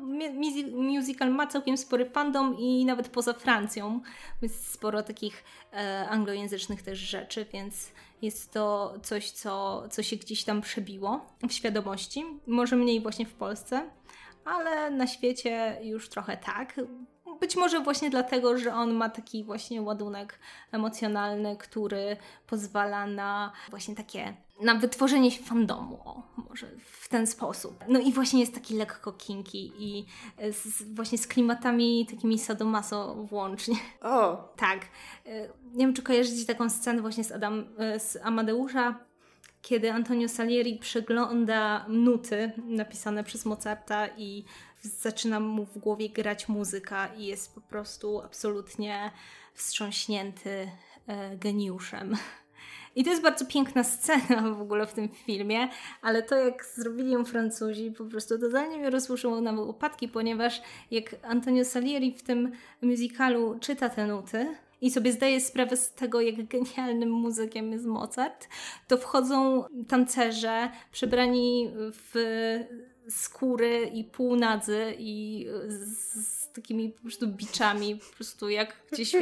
musical ma całkiem spory fandom i nawet poza Francją jest sporo takich e, anglojęzycznych też rzeczy, więc jest to coś, co, co się gdzieś tam przebiło w świadomości, może mniej właśnie w Polsce, ale na świecie już trochę tak. Być może właśnie dlatego, że on ma taki właśnie ładunek emocjonalny, który pozwala na właśnie takie, na wytworzenie się fandomu, o, może w ten sposób. No i właśnie jest taki lekko kinki i z, właśnie z klimatami takimi sadomaso włącznie. O! Tak. E, nie wiem, czy kojarzycie taką scenę właśnie z, Adam, e, z Amadeusza, kiedy Antonio Salieri przegląda nuty napisane przez Mozarta i zaczyna mu w głowie grać muzyka i jest po prostu absolutnie wstrząśnięty e, geniuszem. I to jest bardzo piękna scena w ogóle w tym filmie, ale to jak zrobili ją Francuzi po prostu totalnie mnie rozłuszyło na łopatki, ponieważ jak Antonio Salieri w tym musicalu czyta te nuty, i sobie zdaje sprawę z tego, jak genialnym muzykiem jest Mozart, to wchodzą tancerze przebrani w skóry i półnadzy i z z takimi po prostu biczami, po prostu jak gdzieś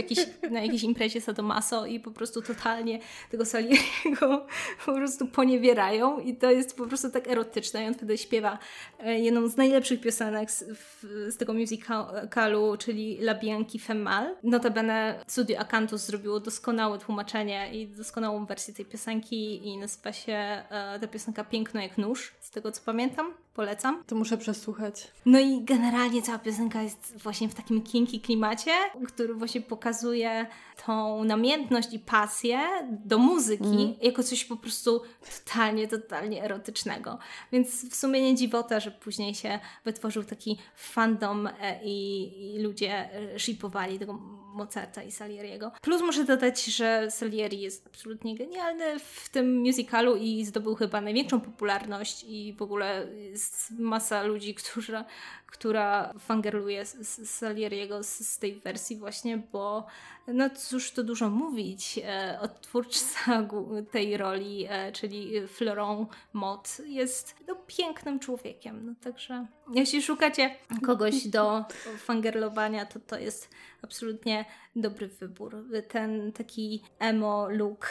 na jakiejś imprezie Sadomaso i po prostu totalnie tego Salieriego <laughs> po prostu poniewierają i to jest po prostu tak erotyczne i on wtedy śpiewa e, jedną z najlepszych piosenek z, z tego musicalu, czyli La Bianchi Femmal. Notabene Studio Acanthus zrobiło doskonałe tłumaczenie i doskonałą wersję tej piosenki i nazywa się e, ta piosenka Piękno jak nóż, z tego co pamiętam. Polecam. To muszę przesłuchać. No i generalnie cała piosenka jest właśnie w takim kinki klimacie, który właśnie pokazuje tą namiętność i pasję do muzyki mm. jako coś po prostu totalnie, totalnie erotycznego. Więc w sumie nie dziwota, że później się wytworzył taki fandom e, i, i ludzie e, shipowali tego Mozarta i Salieriego. Plus muszę dodać, że Salieri jest absolutnie genialny w tym musicalu i zdobył chyba największą popularność i w ogóle jest masa ludzi, która, która fangerluje Salieriego z, z tej wersji właśnie, bo no cóż to dużo mówić, e, odtwórca tej roli, e, czyli Florent Mott jest no, pięknym człowiekiem, no także jeśli szukacie kogoś do fangerlowania, to to jest absolutnie dobry wybór. Ten taki emo look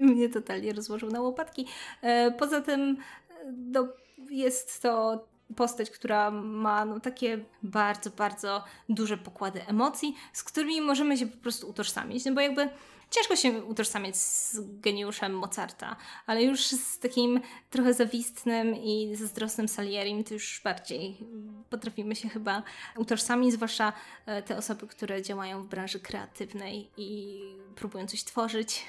mnie totalnie rozłożył na łopatki. E, poza tym no, jest to postać, która ma no, takie bardzo, bardzo duże pokłady emocji, z którymi możemy się po prostu utożsamić. No bo jakby ciężko się utożsamiać z geniuszem Mozarta, ale już z takim trochę zawistnym i zazdrosnym Salierim to już bardziej potrafimy się chyba utożsamić, zwłaszcza e, te osoby, które działają w branży kreatywnej i próbują coś tworzyć.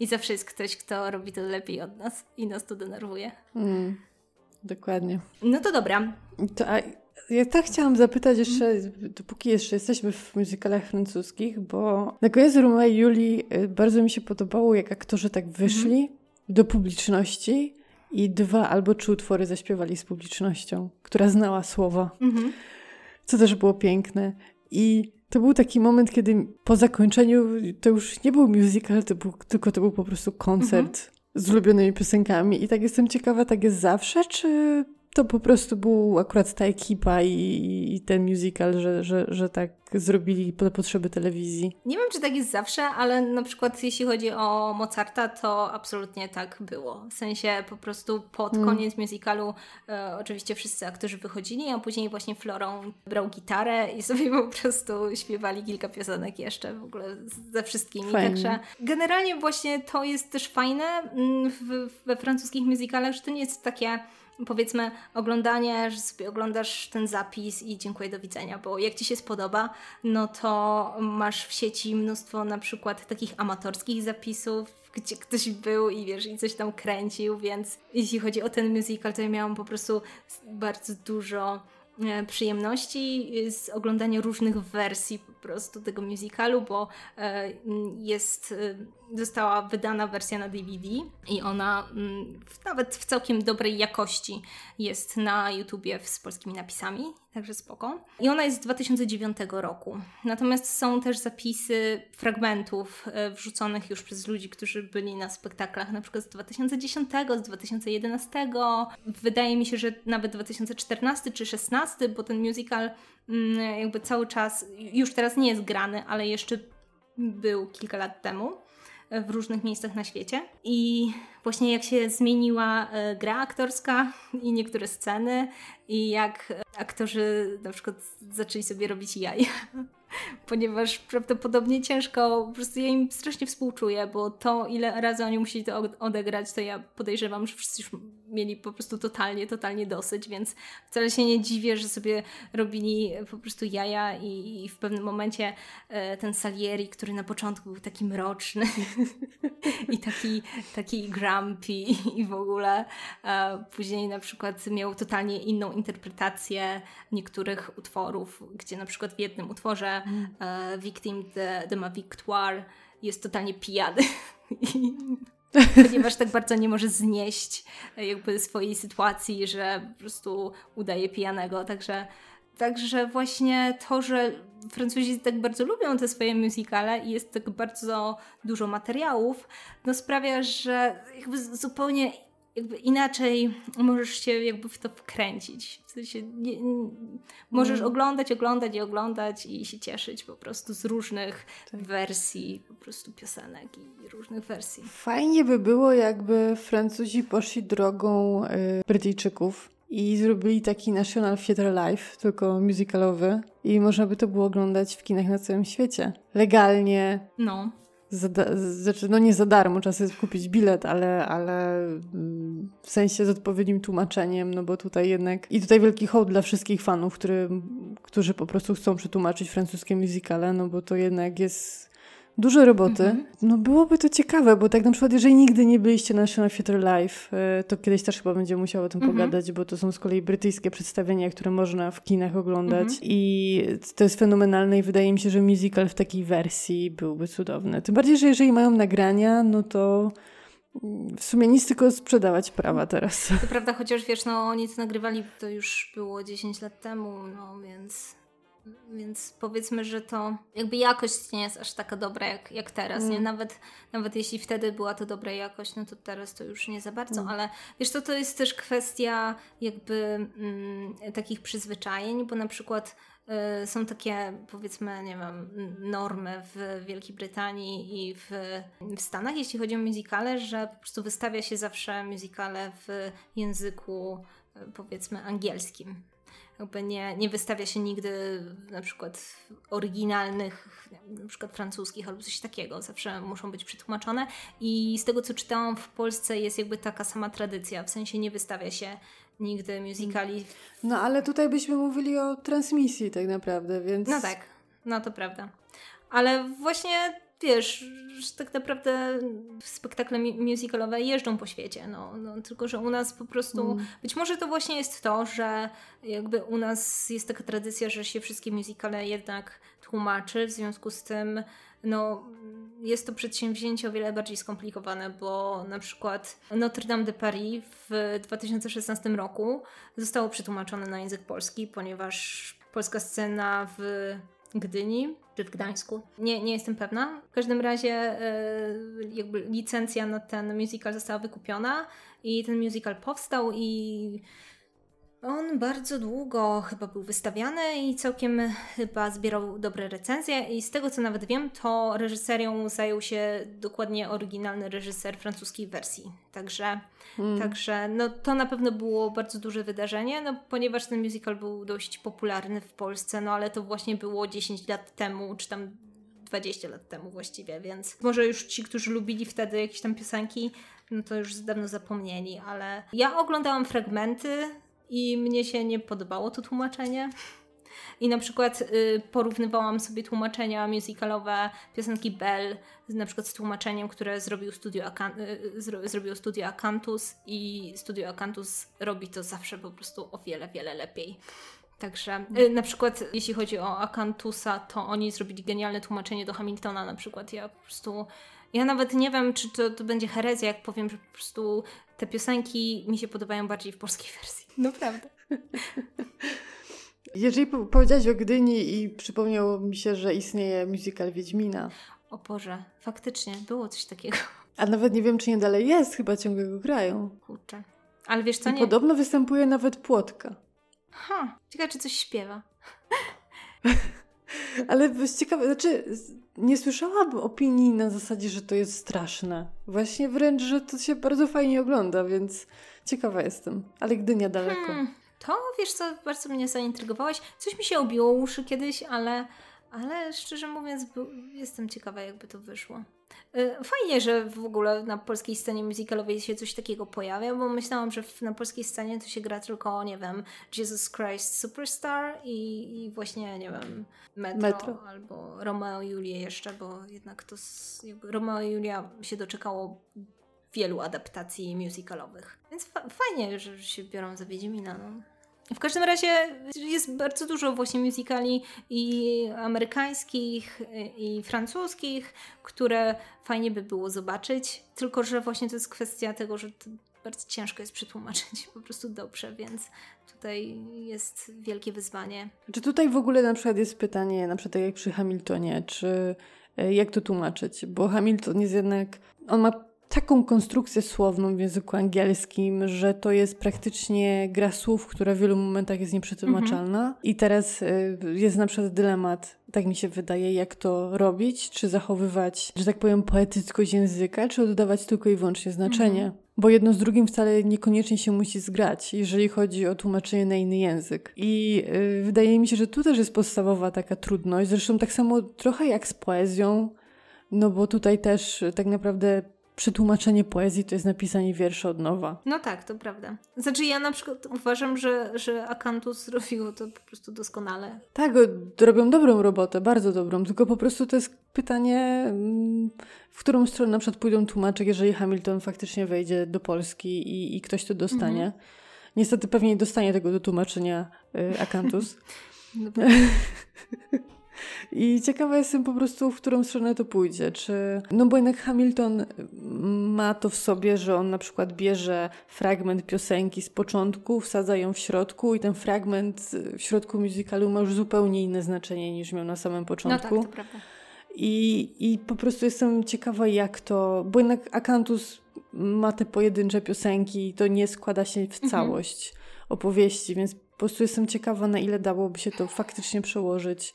I zawsze jest ktoś, kto robi to lepiej od nas i nas to denerwuje. Mm. Dokładnie. No to dobra. To, a ja tak chciałam zapytać jeszcze, dopóki jeszcze jesteśmy w musicalach francuskich, bo na koniec Roma i Julii y, bardzo mi się podobało, jak aktorzy tak wyszli mhm. do publiczności i dwa albo trzy utwory zaśpiewali z publicznością, która znała słowa. Mhm. Co też było piękne. I to był taki moment, kiedy po zakończeniu to już nie był musical, to był, tylko to był po prostu koncert. Mhm z ulubionymi piosenkami. I tak jestem ciekawa, tak jest zawsze, czy to po prostu był akurat ta ekipa i, i ten musical, że, że, że tak zrobili pod potrzeby telewizji. Nie wiem, czy tak jest zawsze, ale na przykład jeśli chodzi o Mozarta, to absolutnie tak było. W sensie po prostu pod hmm. koniec musicalu e, oczywiście wszyscy aktorzy wychodzili, a później właśnie Florą brał gitarę i sobie po prostu śpiewali kilka piosenek jeszcze w ogóle ze wszystkimi. Fajnie. Także generalnie właśnie to jest też fajne mm, w, we francuskich musicalach, że to nie jest takie powiedzmy oglądanie, że sobie oglądasz ten zapis i dziękuję, do widzenia, bo jak Ci się spodoba, no to masz w sieci mnóstwo na przykład takich amatorskich zapisów, gdzie ktoś był i wiesz, i coś tam kręcił, więc jeśli chodzi o ten musical, to ja miałam po prostu bardzo dużo E, przyjemności z oglądania różnych wersji prostu tego musicalu, bo e, jest, e, została wydana wersja na DVD i ona mm, nawet w całkiem dobrej jakości jest na YouTubie z polskimi napisami także spoko. I ona jest z 2009 roku. Natomiast są też zapisy fragmentów e, wrzuconych już przez ludzi, którzy byli na spektaklach, na przykład z 2010, z 2011. Wydaje mi się, że nawet 2014 czy 2016, bo ten musical jakby cały czas, już teraz nie jest grany, ale jeszcze był kilka lat temu w różnych miejscach na świecie. I właśnie jak się zmieniła e, gra aktorska i niektóre sceny, i jak aktorzy na przykład zaczęli sobie robić jaja <laughs> ponieważ prawdopodobnie ciężko, po prostu ja im strasznie współczuję, bo to ile razy oni musieli to odegrać, to ja podejrzewam, że wszyscy już mieli po prostu totalnie, totalnie dosyć, więc wcale się nie dziwię, że sobie robili po prostu jaja i, i w pewnym momencie e, ten Salieri, który na początku był taki mroczny <laughs> i taki, taki grumpy i w ogóle e, później na przykład miał totalnie inną interpretację niektórych utworów, gdzie na przykład w jednym utworze e, Victim de, de ma Victoire jest totalnie pijany. <laughs> ponieważ tak bardzo nie może znieść e, jakby swojej sytuacji, że po prostu udaje pijanego. Także, także właśnie to, że Francuzi tak bardzo lubią te swoje musicale i jest tak bardzo dużo materiałów, no sprawia, że jakby zupełnie jakby inaczej możesz się jakby w to wkręcić. W sensie nie, nie, możesz mm. oglądać, oglądać i oglądać i się cieszyć po prostu z różnych tak. wersji po prostu piosenek i różnych wersji. Fajnie by było, jakby Francuzi poszli drogą y, Brytyjczyków i zrobili taki National Theatre Live, tylko musicalowy i można by to było oglądać w kinach na całym świecie. Legalnie. No. Za, znaczy, no nie za darmo, trzeba sobie kupić bilet, ale, ale mm, w sensie z odpowiednim tłumaczeniem, no bo tutaj jednak... I tutaj wielki hołd dla wszystkich fanów, który, którzy po prostu chcą przetłumaczyć francuskie musicale, no bo to jednak jest dużo roboty. Mhm. No byłoby to ciekawe, bo tak na przykład, jeżeli nigdy nie byliście na National Theatre Live, e, to kiedyś też chyba będzie musiał o tym mhm. pogadać, bo to są z kolei brytyjskie przedstawienia, które można w kinach oglądać mhm. i to jest fenomenalne i wydaje mi się, że musical w takiej wersji byłby cudowny. Tym bardziej, że jeżeli mają nagrania, no to w sumie nic tylko sprzedawać prawa teraz. To prawda, chociaż wiesz, no oni to nagrywali, to już było 10 lat temu, no więc więc powiedzmy, że to jakby jakość nie jest aż taka dobra jak, jak teraz. Mm. Nie? Nawet, nawet jeśli wtedy była to dobra jakość, no to teraz to już nie za bardzo, mm. ale wiesz, to to jest też kwestia jakby mm, takich przyzwyczajeń, bo na przykład y, są takie powiedzmy, nie wiem, normy w Wielkiej Brytanii i w, w Stanach, jeśli chodzi o muzykale, że po prostu wystawia się zawsze muzykale w języku y, powiedzmy angielskim jakby nie, nie wystawia się nigdy na przykład oryginalnych, na przykład francuskich albo coś takiego. Zawsze muszą być przetłumaczone i z tego co czytałam w Polsce jest jakby taka sama tradycja, w sensie nie wystawia się nigdy musicali. No ale tutaj byśmy mówili o transmisji tak naprawdę, więc... No tak, no to prawda. Ale właśnie wiesz, że tak naprawdę spektakle musicalowe jeżdżą po świecie, no, no, tylko że u nas po prostu, mm. być może to właśnie jest to, że jakby u nas jest taka tradycja, że się wszystkie musicale jednak tłumaczy, w związku z tym no, jest to przedsięwzięcie o wiele bardziej skomplikowane, bo na przykład Notre Dame de Paris w 2016 roku zostało przetłumaczone na język polski, ponieważ polska scena w Gdyni czy w Gdańsku. Nie, nie jestem pewna. W każdym razie y, jakby licencja na ten musical została wykupiona i ten musical powstał i on bardzo długo chyba był wystawiany i całkiem chyba zbierał dobre recenzje i z tego co nawet wiem, to reżyserią zajął się dokładnie oryginalny reżyser francuskiej wersji. Także, hmm. także no, to na pewno było bardzo duże wydarzenie, no, ponieważ ten musical był dość popularny w Polsce, no ale to właśnie było 10 lat temu, czy tam 20 lat temu właściwie, więc może już ci, którzy lubili wtedy jakieś tam piosenki, no to już dawno zapomnieli, ale ja oglądałam fragmenty i mnie się nie podobało to tłumaczenie. I na przykład y, porównywałam sobie tłumaczenia musicalowe piosenki Bell na przykład z tłumaczeniem, które zrobił studio, Akan y, zro zrobiło studio Akantus i studio Akantus robi to zawsze po prostu o wiele, wiele lepiej. Także y, na przykład jeśli chodzi o Akantusa, to oni zrobili genialne tłumaczenie do Hamiltona na przykład. Ja po prostu ja nawet nie wiem, czy to, to będzie herezja, jak powiem, że po prostu te piosenki mi się podobają bardziej w polskiej wersji. Naprawdę. <laughs> Jeżeli powiedziałaś o Gdyni i przypomniało mi się, że istnieje musical Wiedźmina. O Boże, faktycznie, było coś takiego. A nawet nie wiem, czy nie dalej jest, chyba ciągle go grają. Kurczę. Ale wiesz co, I nie... podobno występuje nawet Płotka. Ha, ciekawe, czy coś śpiewa. <laughs> Ale ciekawe, znaczy nie słyszałam opinii na zasadzie, że to jest straszne. Właśnie wręcz, że to się bardzo fajnie ogląda, więc ciekawa jestem. Ale Gdynia daleko. Hmm, to wiesz co, bardzo mnie zaintrygowałaś. Coś mi się obiło uszy kiedyś, ale, ale szczerze mówiąc, jestem ciekawa, jakby to wyszło. Y, fajnie, że w ogóle na polskiej scenie musicalowej się coś takiego pojawia, bo myślałam, że na polskiej scenie to się gra tylko, nie wiem, Jesus Christ Superstar i, i właśnie, nie wiem, Metro, Metro. albo Romeo i Julię jeszcze, bo jednak to Romeo i Julia się doczekało wielu adaptacji musicalowych. Więc fa fajnie, że się biorą za Wiedźmina. No. W każdym razie jest bardzo dużo właśnie musicali i amerykańskich, i francuskich, które fajnie by było zobaczyć. Tylko, że właśnie to jest kwestia tego, że bardzo ciężko jest przetłumaczyć po prostu dobrze, więc tutaj jest wielkie wyzwanie. Czy tutaj w ogóle na przykład jest pytanie, na przykład tak jak przy Hamiltonie, czy e, jak to tłumaczyć? Bo Hamilton jest jednak, on ma taką konstrukcję słowną w języku angielskim, że to jest praktycznie gra słów, która w wielu momentach jest nieprzetłumaczalna. Mhm. I teraz y, jest na przykład dylemat, tak mi się wydaje, jak to robić, czy zachowywać, że tak powiem, poetyckość języka, czy oddawać tylko i wyłącznie znaczenie. Mhm. Bo jedno z drugim wcale niekoniecznie się musi zgrać, jeżeli chodzi o tłumaczenie na inny język. I yy, wydaje mi się, że tu też jest podstawowa taka trudność. Zresztą tak samo trochę jak z poezją, no bo tutaj też tak naprawdę przetłumaczenie poezji to jest napisanie wierszy od nowa. No tak, to prawda. Znaczy ja na przykład uważam, że, że Akantus zrobiło to po prostu doskonale. Tak, robią dobrą robotę, bardzo dobrą, tylko po prostu to jest pytanie, mm, w którą stronę na przykład pójdą tłumacze, jeżeli Hamilton faktycznie wejdzie do Polski i, i ktoś to dostanie. Mhm. Niestety pewnie nie dostanie tego do tłumaczenia y, Akantus. <laughs> <laughs> no, I ciekawa jestem po prostu, w którą stronę to pójdzie. Czy... No bo jednak Hamilton ma to w sobie, że on na przykład bierze fragment piosenki z początku, wsadza ją w środku i ten fragment w środku musicalu ma już zupełnie inne znaczenie niż miał na samym początku. No tak, to prawda. I, I po prostu jestem ciekawa, jak to. Bo jednak Akantus ma te pojedyncze piosenki i to nie składa się w mhm. całość mhm. opowieści, więc po prostu jestem ciekawa, na ile dałoby się to faktycznie przełożyć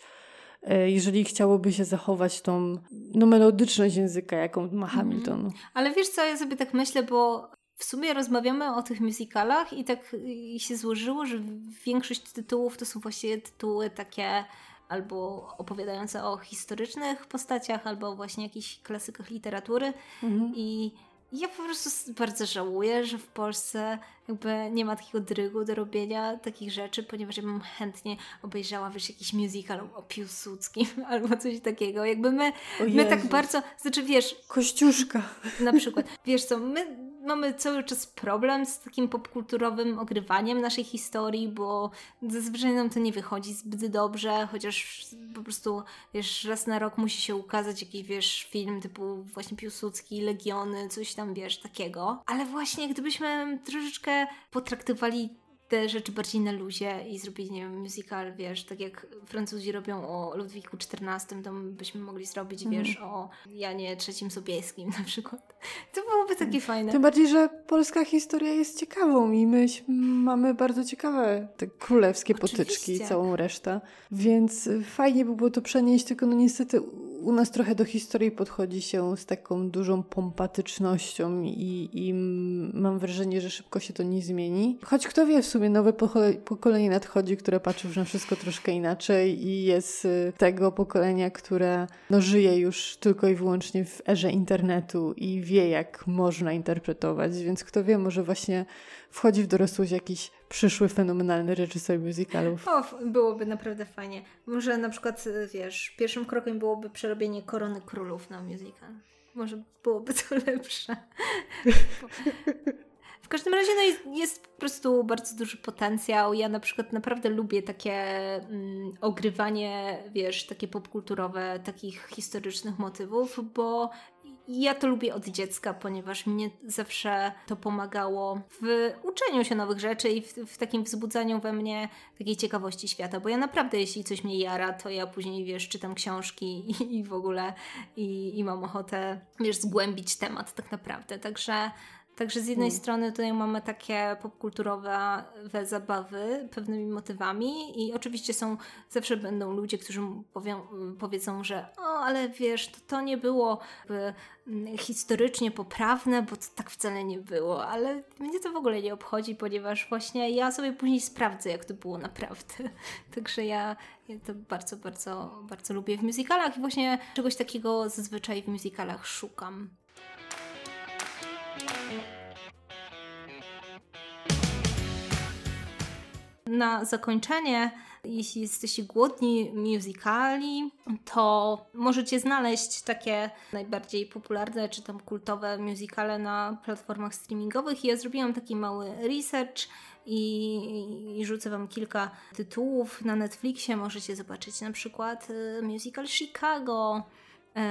jeżeli chciałoby się zachować tą no, melodyczność języka, jaką ma mhm. Hamilton. Mm. Ale wiesz co, ja sobie tak myślę, bo w sumie rozmawiamy o tych musicalach i tak i się złożyło, że większość tytułów to są właściwie tytuły takie albo opowiadające o historycznych postaciach, albo właśnie jakichś klasykach literatury. Mhm. I ja po prostu bardzo żałuję, że w Polsce jakby nie ma takiego drygu do robienia takich rzeczy, ponieważ ja bym chętnie obejrzała, wiesz, jakiś musical o Piłsudskim <laughs> albo coś takiego. Jakby my, my tak bardzo, znaczy wiesz... Kościuszka. Na przykład. Wiesz co, my mamy cały czas problem z takim popkulturowym ogrywaniem naszej historii, bo zazwyczaj nam to nie wychodzi zbyt dobrze, chociaż po prostu, wiesz, raz na rok musi się ukazać jakiś, wiesz, film typu właśnie Piłsudski, Legiony, coś tam, wiesz, takiego. Ale właśnie gdybyśmy troszeczkę potraktowali te rzeczy bardziej na luzie i zrobić, nie wiem, musical, wiesz, tak jak Francuzi robią o Ludwiku XIV, to byśmy mogli zrobić, mm. wiesz, o Janie III Sobieskim na przykład. <laughs> To byłoby takie fajne. Tym bardziej, że polska historia jest ciekawą i my mamy bardzo ciekawe te królewskie Oczywiście. potyczki i całą resztę, więc fajnie by było to przenieść, tylko no niestety u nas trochę do historii podchodzi się z taką dużą pompatycznością i, i mam wrażenie, że szybko się to nie zmieni. Choć kto wie, w sumie nowe pokolenie nadchodzi, które patrzy już na wszystko troszkę inaczej i jest y, tego pokolenia, które no, żyje już tylko i wyłącznie w erze internetu i wie, jak można interpretować, więc kto wie, może właśnie wchodzi w dorosłość jakiś przyszły fenomenalny reżyser musicalów. O, byłoby naprawdę fajnie. Może na przykład, y, wiesz, pierwszym krokiem byłoby przerobienie Korony Królów na musical. Może byłoby to <laughs> lepsze. W każdym razie no jest, jest, po prostu bardzo duży potencjał. Ja na przykład naprawdę lubię takie mm, ogrywanie, wiesz, takie popkulturowe, takich historycznych motywów, bo ja to lubię od dziecka, ponieważ mnie zawsze to pomagało w uczeniu się nowych rzeczy i w, w, takim wzbudzaniu we mnie takiej ciekawości świata, bo ja naprawdę, jeśli coś mnie jara, to ja później, wiesz, czytam książki i, i w ogóle i, i mam ochotę, wiesz, zgłębić temat tak naprawdę. Także Także z jednej hmm. strony tutaj mamy takie popkulturowe zabawy pewnymi motywami i oczywiście są, zawsze będą ludzie, którzy powią, powiedzą, że o, ale wiesz, to, to nie było mm, historycznie poprawne, bo to tak wcale nie było, ale mnie to w ogóle nie obchodzi, ponieważ właśnie ja sobie później sprawdzę, jak to było naprawdę. <laughs> Także ja, ja to bardzo, bardzo, bardzo lubię w musicalach i właśnie czegoś takiego zazwyczaj w musicalach szukam. Na zakończenie, jeśli jesteście głodni musicali, to możecie znaleźć takie najbardziej popularne czy tam kultowe musicale na platformach streamingowych. Ja zrobiłam taki mały research i, i, rzucę Wam kilka tytułów. Na Netflixie możecie zobaczyć na przykład y, musical Chicago,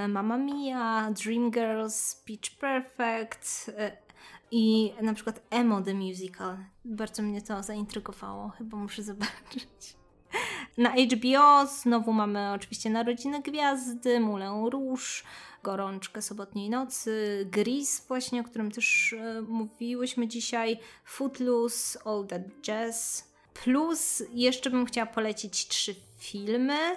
y, Mamma Mia, Dreamgirls, Pitch Perfect, y, i na przykład Emo The Musical. Bardzo mnie to zaintrygowało. Chyba muszę zobaczyć. <laughs> Na HBO znowu mamy oczywiście Narodziny Gwiazdy, Moulin Rouge, Gorączkę sobotniej nocy, Gris właśnie, o którym też e, mówiłyśmy dzisiaj, Footloose, All That Jazz. Plus jeszcze bym chciała polecić trzy filmy,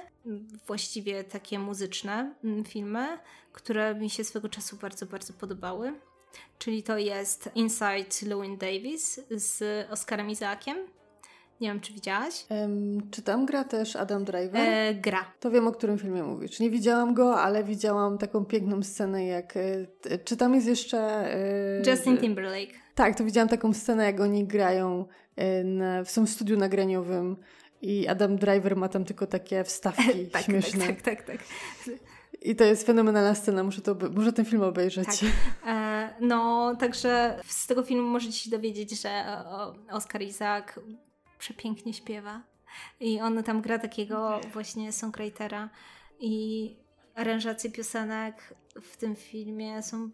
właściwie takie muzyczne mm, filmy, które mi się swego czasu bardzo, bardzo podobały. Czyli to jest Inside Llewyn Davis z Oscarem Izaakiem nie wiem, czy widziałaś? Um, czy tam gra też Adam Driver? E, gra. To wiem, o którym filmie mówisz. Nie widziałam go, ale widziałam taką piękną scenę, jak... E, czy tam jest jeszcze... E, Justin Timberlake. Tak, to widziałam taką scenę, jak oni grają, e, na, są w studiu nagraniowym i Adam Driver ma tam tylko takie wstawki <laughs> tak, śmieszne. Tak, tak, tak, tak. I to jest fenomenalna scena, muszę, to, muszę ten film obejrzeć. Tak. E, no, także z tego filmu możecie się dowiedzieć, że Oscar Isaac przepięknie śpiewa. I on tam gra takiego właśnie songwritera i aranżacje piosenek w tym filmie są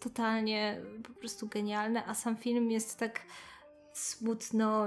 totalnie po prostu genialne, a sam film jest tak smutno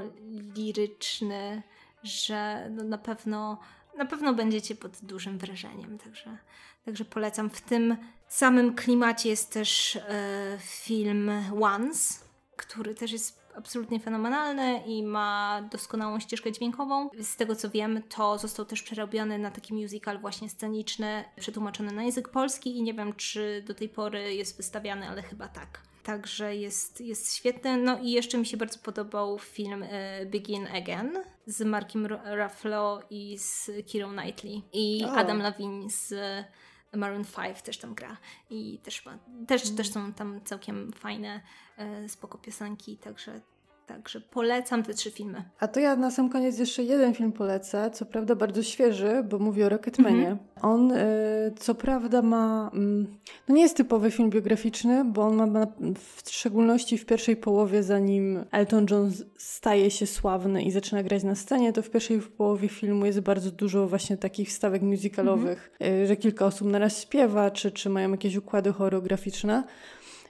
liryczny, że no na pewno na pewno będziecie pod dużym wrażeniem, także, także polecam. W tym samym klimacie jest też e, film Once, który też jest absolutnie fenomenalny i ma doskonałą ścieżkę dźwiękową. Z tego co wiem, to został też przerobiony na taki musical właśnie sceniczny, przetłumaczony na język polski i nie wiem, czy do tej pory jest wystawiany, ale chyba tak. Także jest, jest świetny. No i jeszcze mi się bardzo podobał film y, Begin Again z Markiem Ruffalo i z Kirą Knightley i oh. Adam Levine z Maroon 5 też tam gra i też, też, też są tam całkiem fajne, e, spoko piosenki, także Także polecam te trzy filmy. A to ja na sam koniec jeszcze jeden film polecę, co prawda bardzo świeży, bo mówię o Rocketmanie. -hmm. On y, co prawda ma, mm, no nie jest typowy film biograficzny, bo on ma w szczególności w pierwszej połowie, zanim Elton John staje się sławny i zaczyna grać na scenie, to w pierwszej połowie filmu jest bardzo dużo właśnie takich wstawek musicalowych, -hmm. y, że kilka osób naraz śpiewa, czy, czy mają jakieś układy choreograficzne.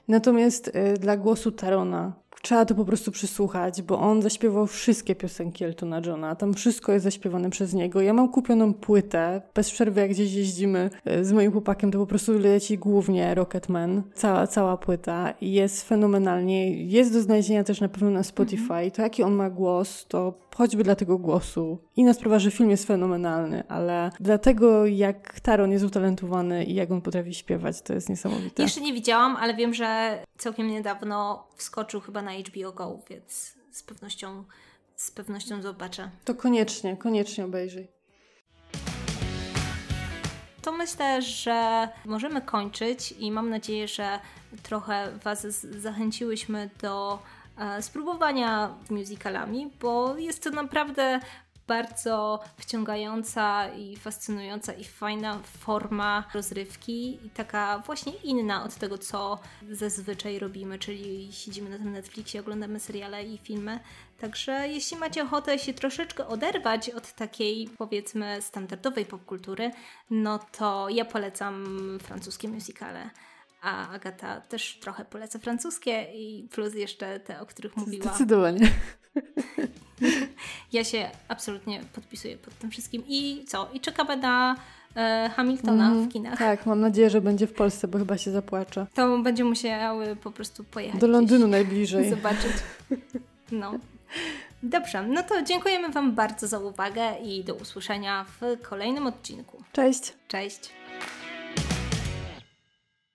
Natomiast y, dla głosu Tarona trzeba to po prostu przysłuchać, bo on zaśpiewał wszystkie piosenki Eltona Johna. Tam wszystko jest zaśpiewane przez niego. Ja mam kupioną płytę. Bez przerwy, jak gdzieś jeździmy e, z moim chłopakiem, to po prostu leci głównie Rocketman. Cała, cała płyta. Jest fenomenalnie. Jest do znalezienia też na pewno na Spotify. To jaki on ma głos, to choćby dla tego głosu. Inna sprawa, że film jest fenomenalny, ale dlatego jak Taron jest utalentowany i jak on potrafi śpiewać, to jest niesamowite. Jeszcze nie widziałam, ale wiem, że całkiem niedawno wskoczył chyba na HBO Go, więc z pewnością, z pewnością zobaczę. To koniecznie, koniecznie obejrzyj. To myślę, że możemy kończyć i mam nadzieję, że trochę Was zachęciłyśmy do spróbowania z musicalami, bo jest to naprawdę bardzo wciągająca i fascynująca i fajna forma rozrywki i taka właśnie inna od tego, co zazwyczaj robimy, czyli siedzimy na tym Netflixie, oglądamy seriale i filmy. Także jeśli macie ochotę się troszeczkę oderwać od takiej powiedzmy standardowej popkultury, no to ja polecam francuskie musicale a Agata też trochę poleca francuskie i plus jeszcze te, o których mówiła. Zdecydowanie. Ja się absolutnie podpisuję pod tym wszystkim. I co? I czekamy na e, Hamiltona mm, w kinach. Tak, mam nadzieję, że będzie w Polsce, bo chyba się zapłacze. To będzie musiały po prostu pojechać. Do Londynu najbliżej. Zobaczyć. No. Dobrze, no to dziękujemy Wam bardzo za uwagę i do usłyszenia w kolejnym odcinku. Cześć. Cześć.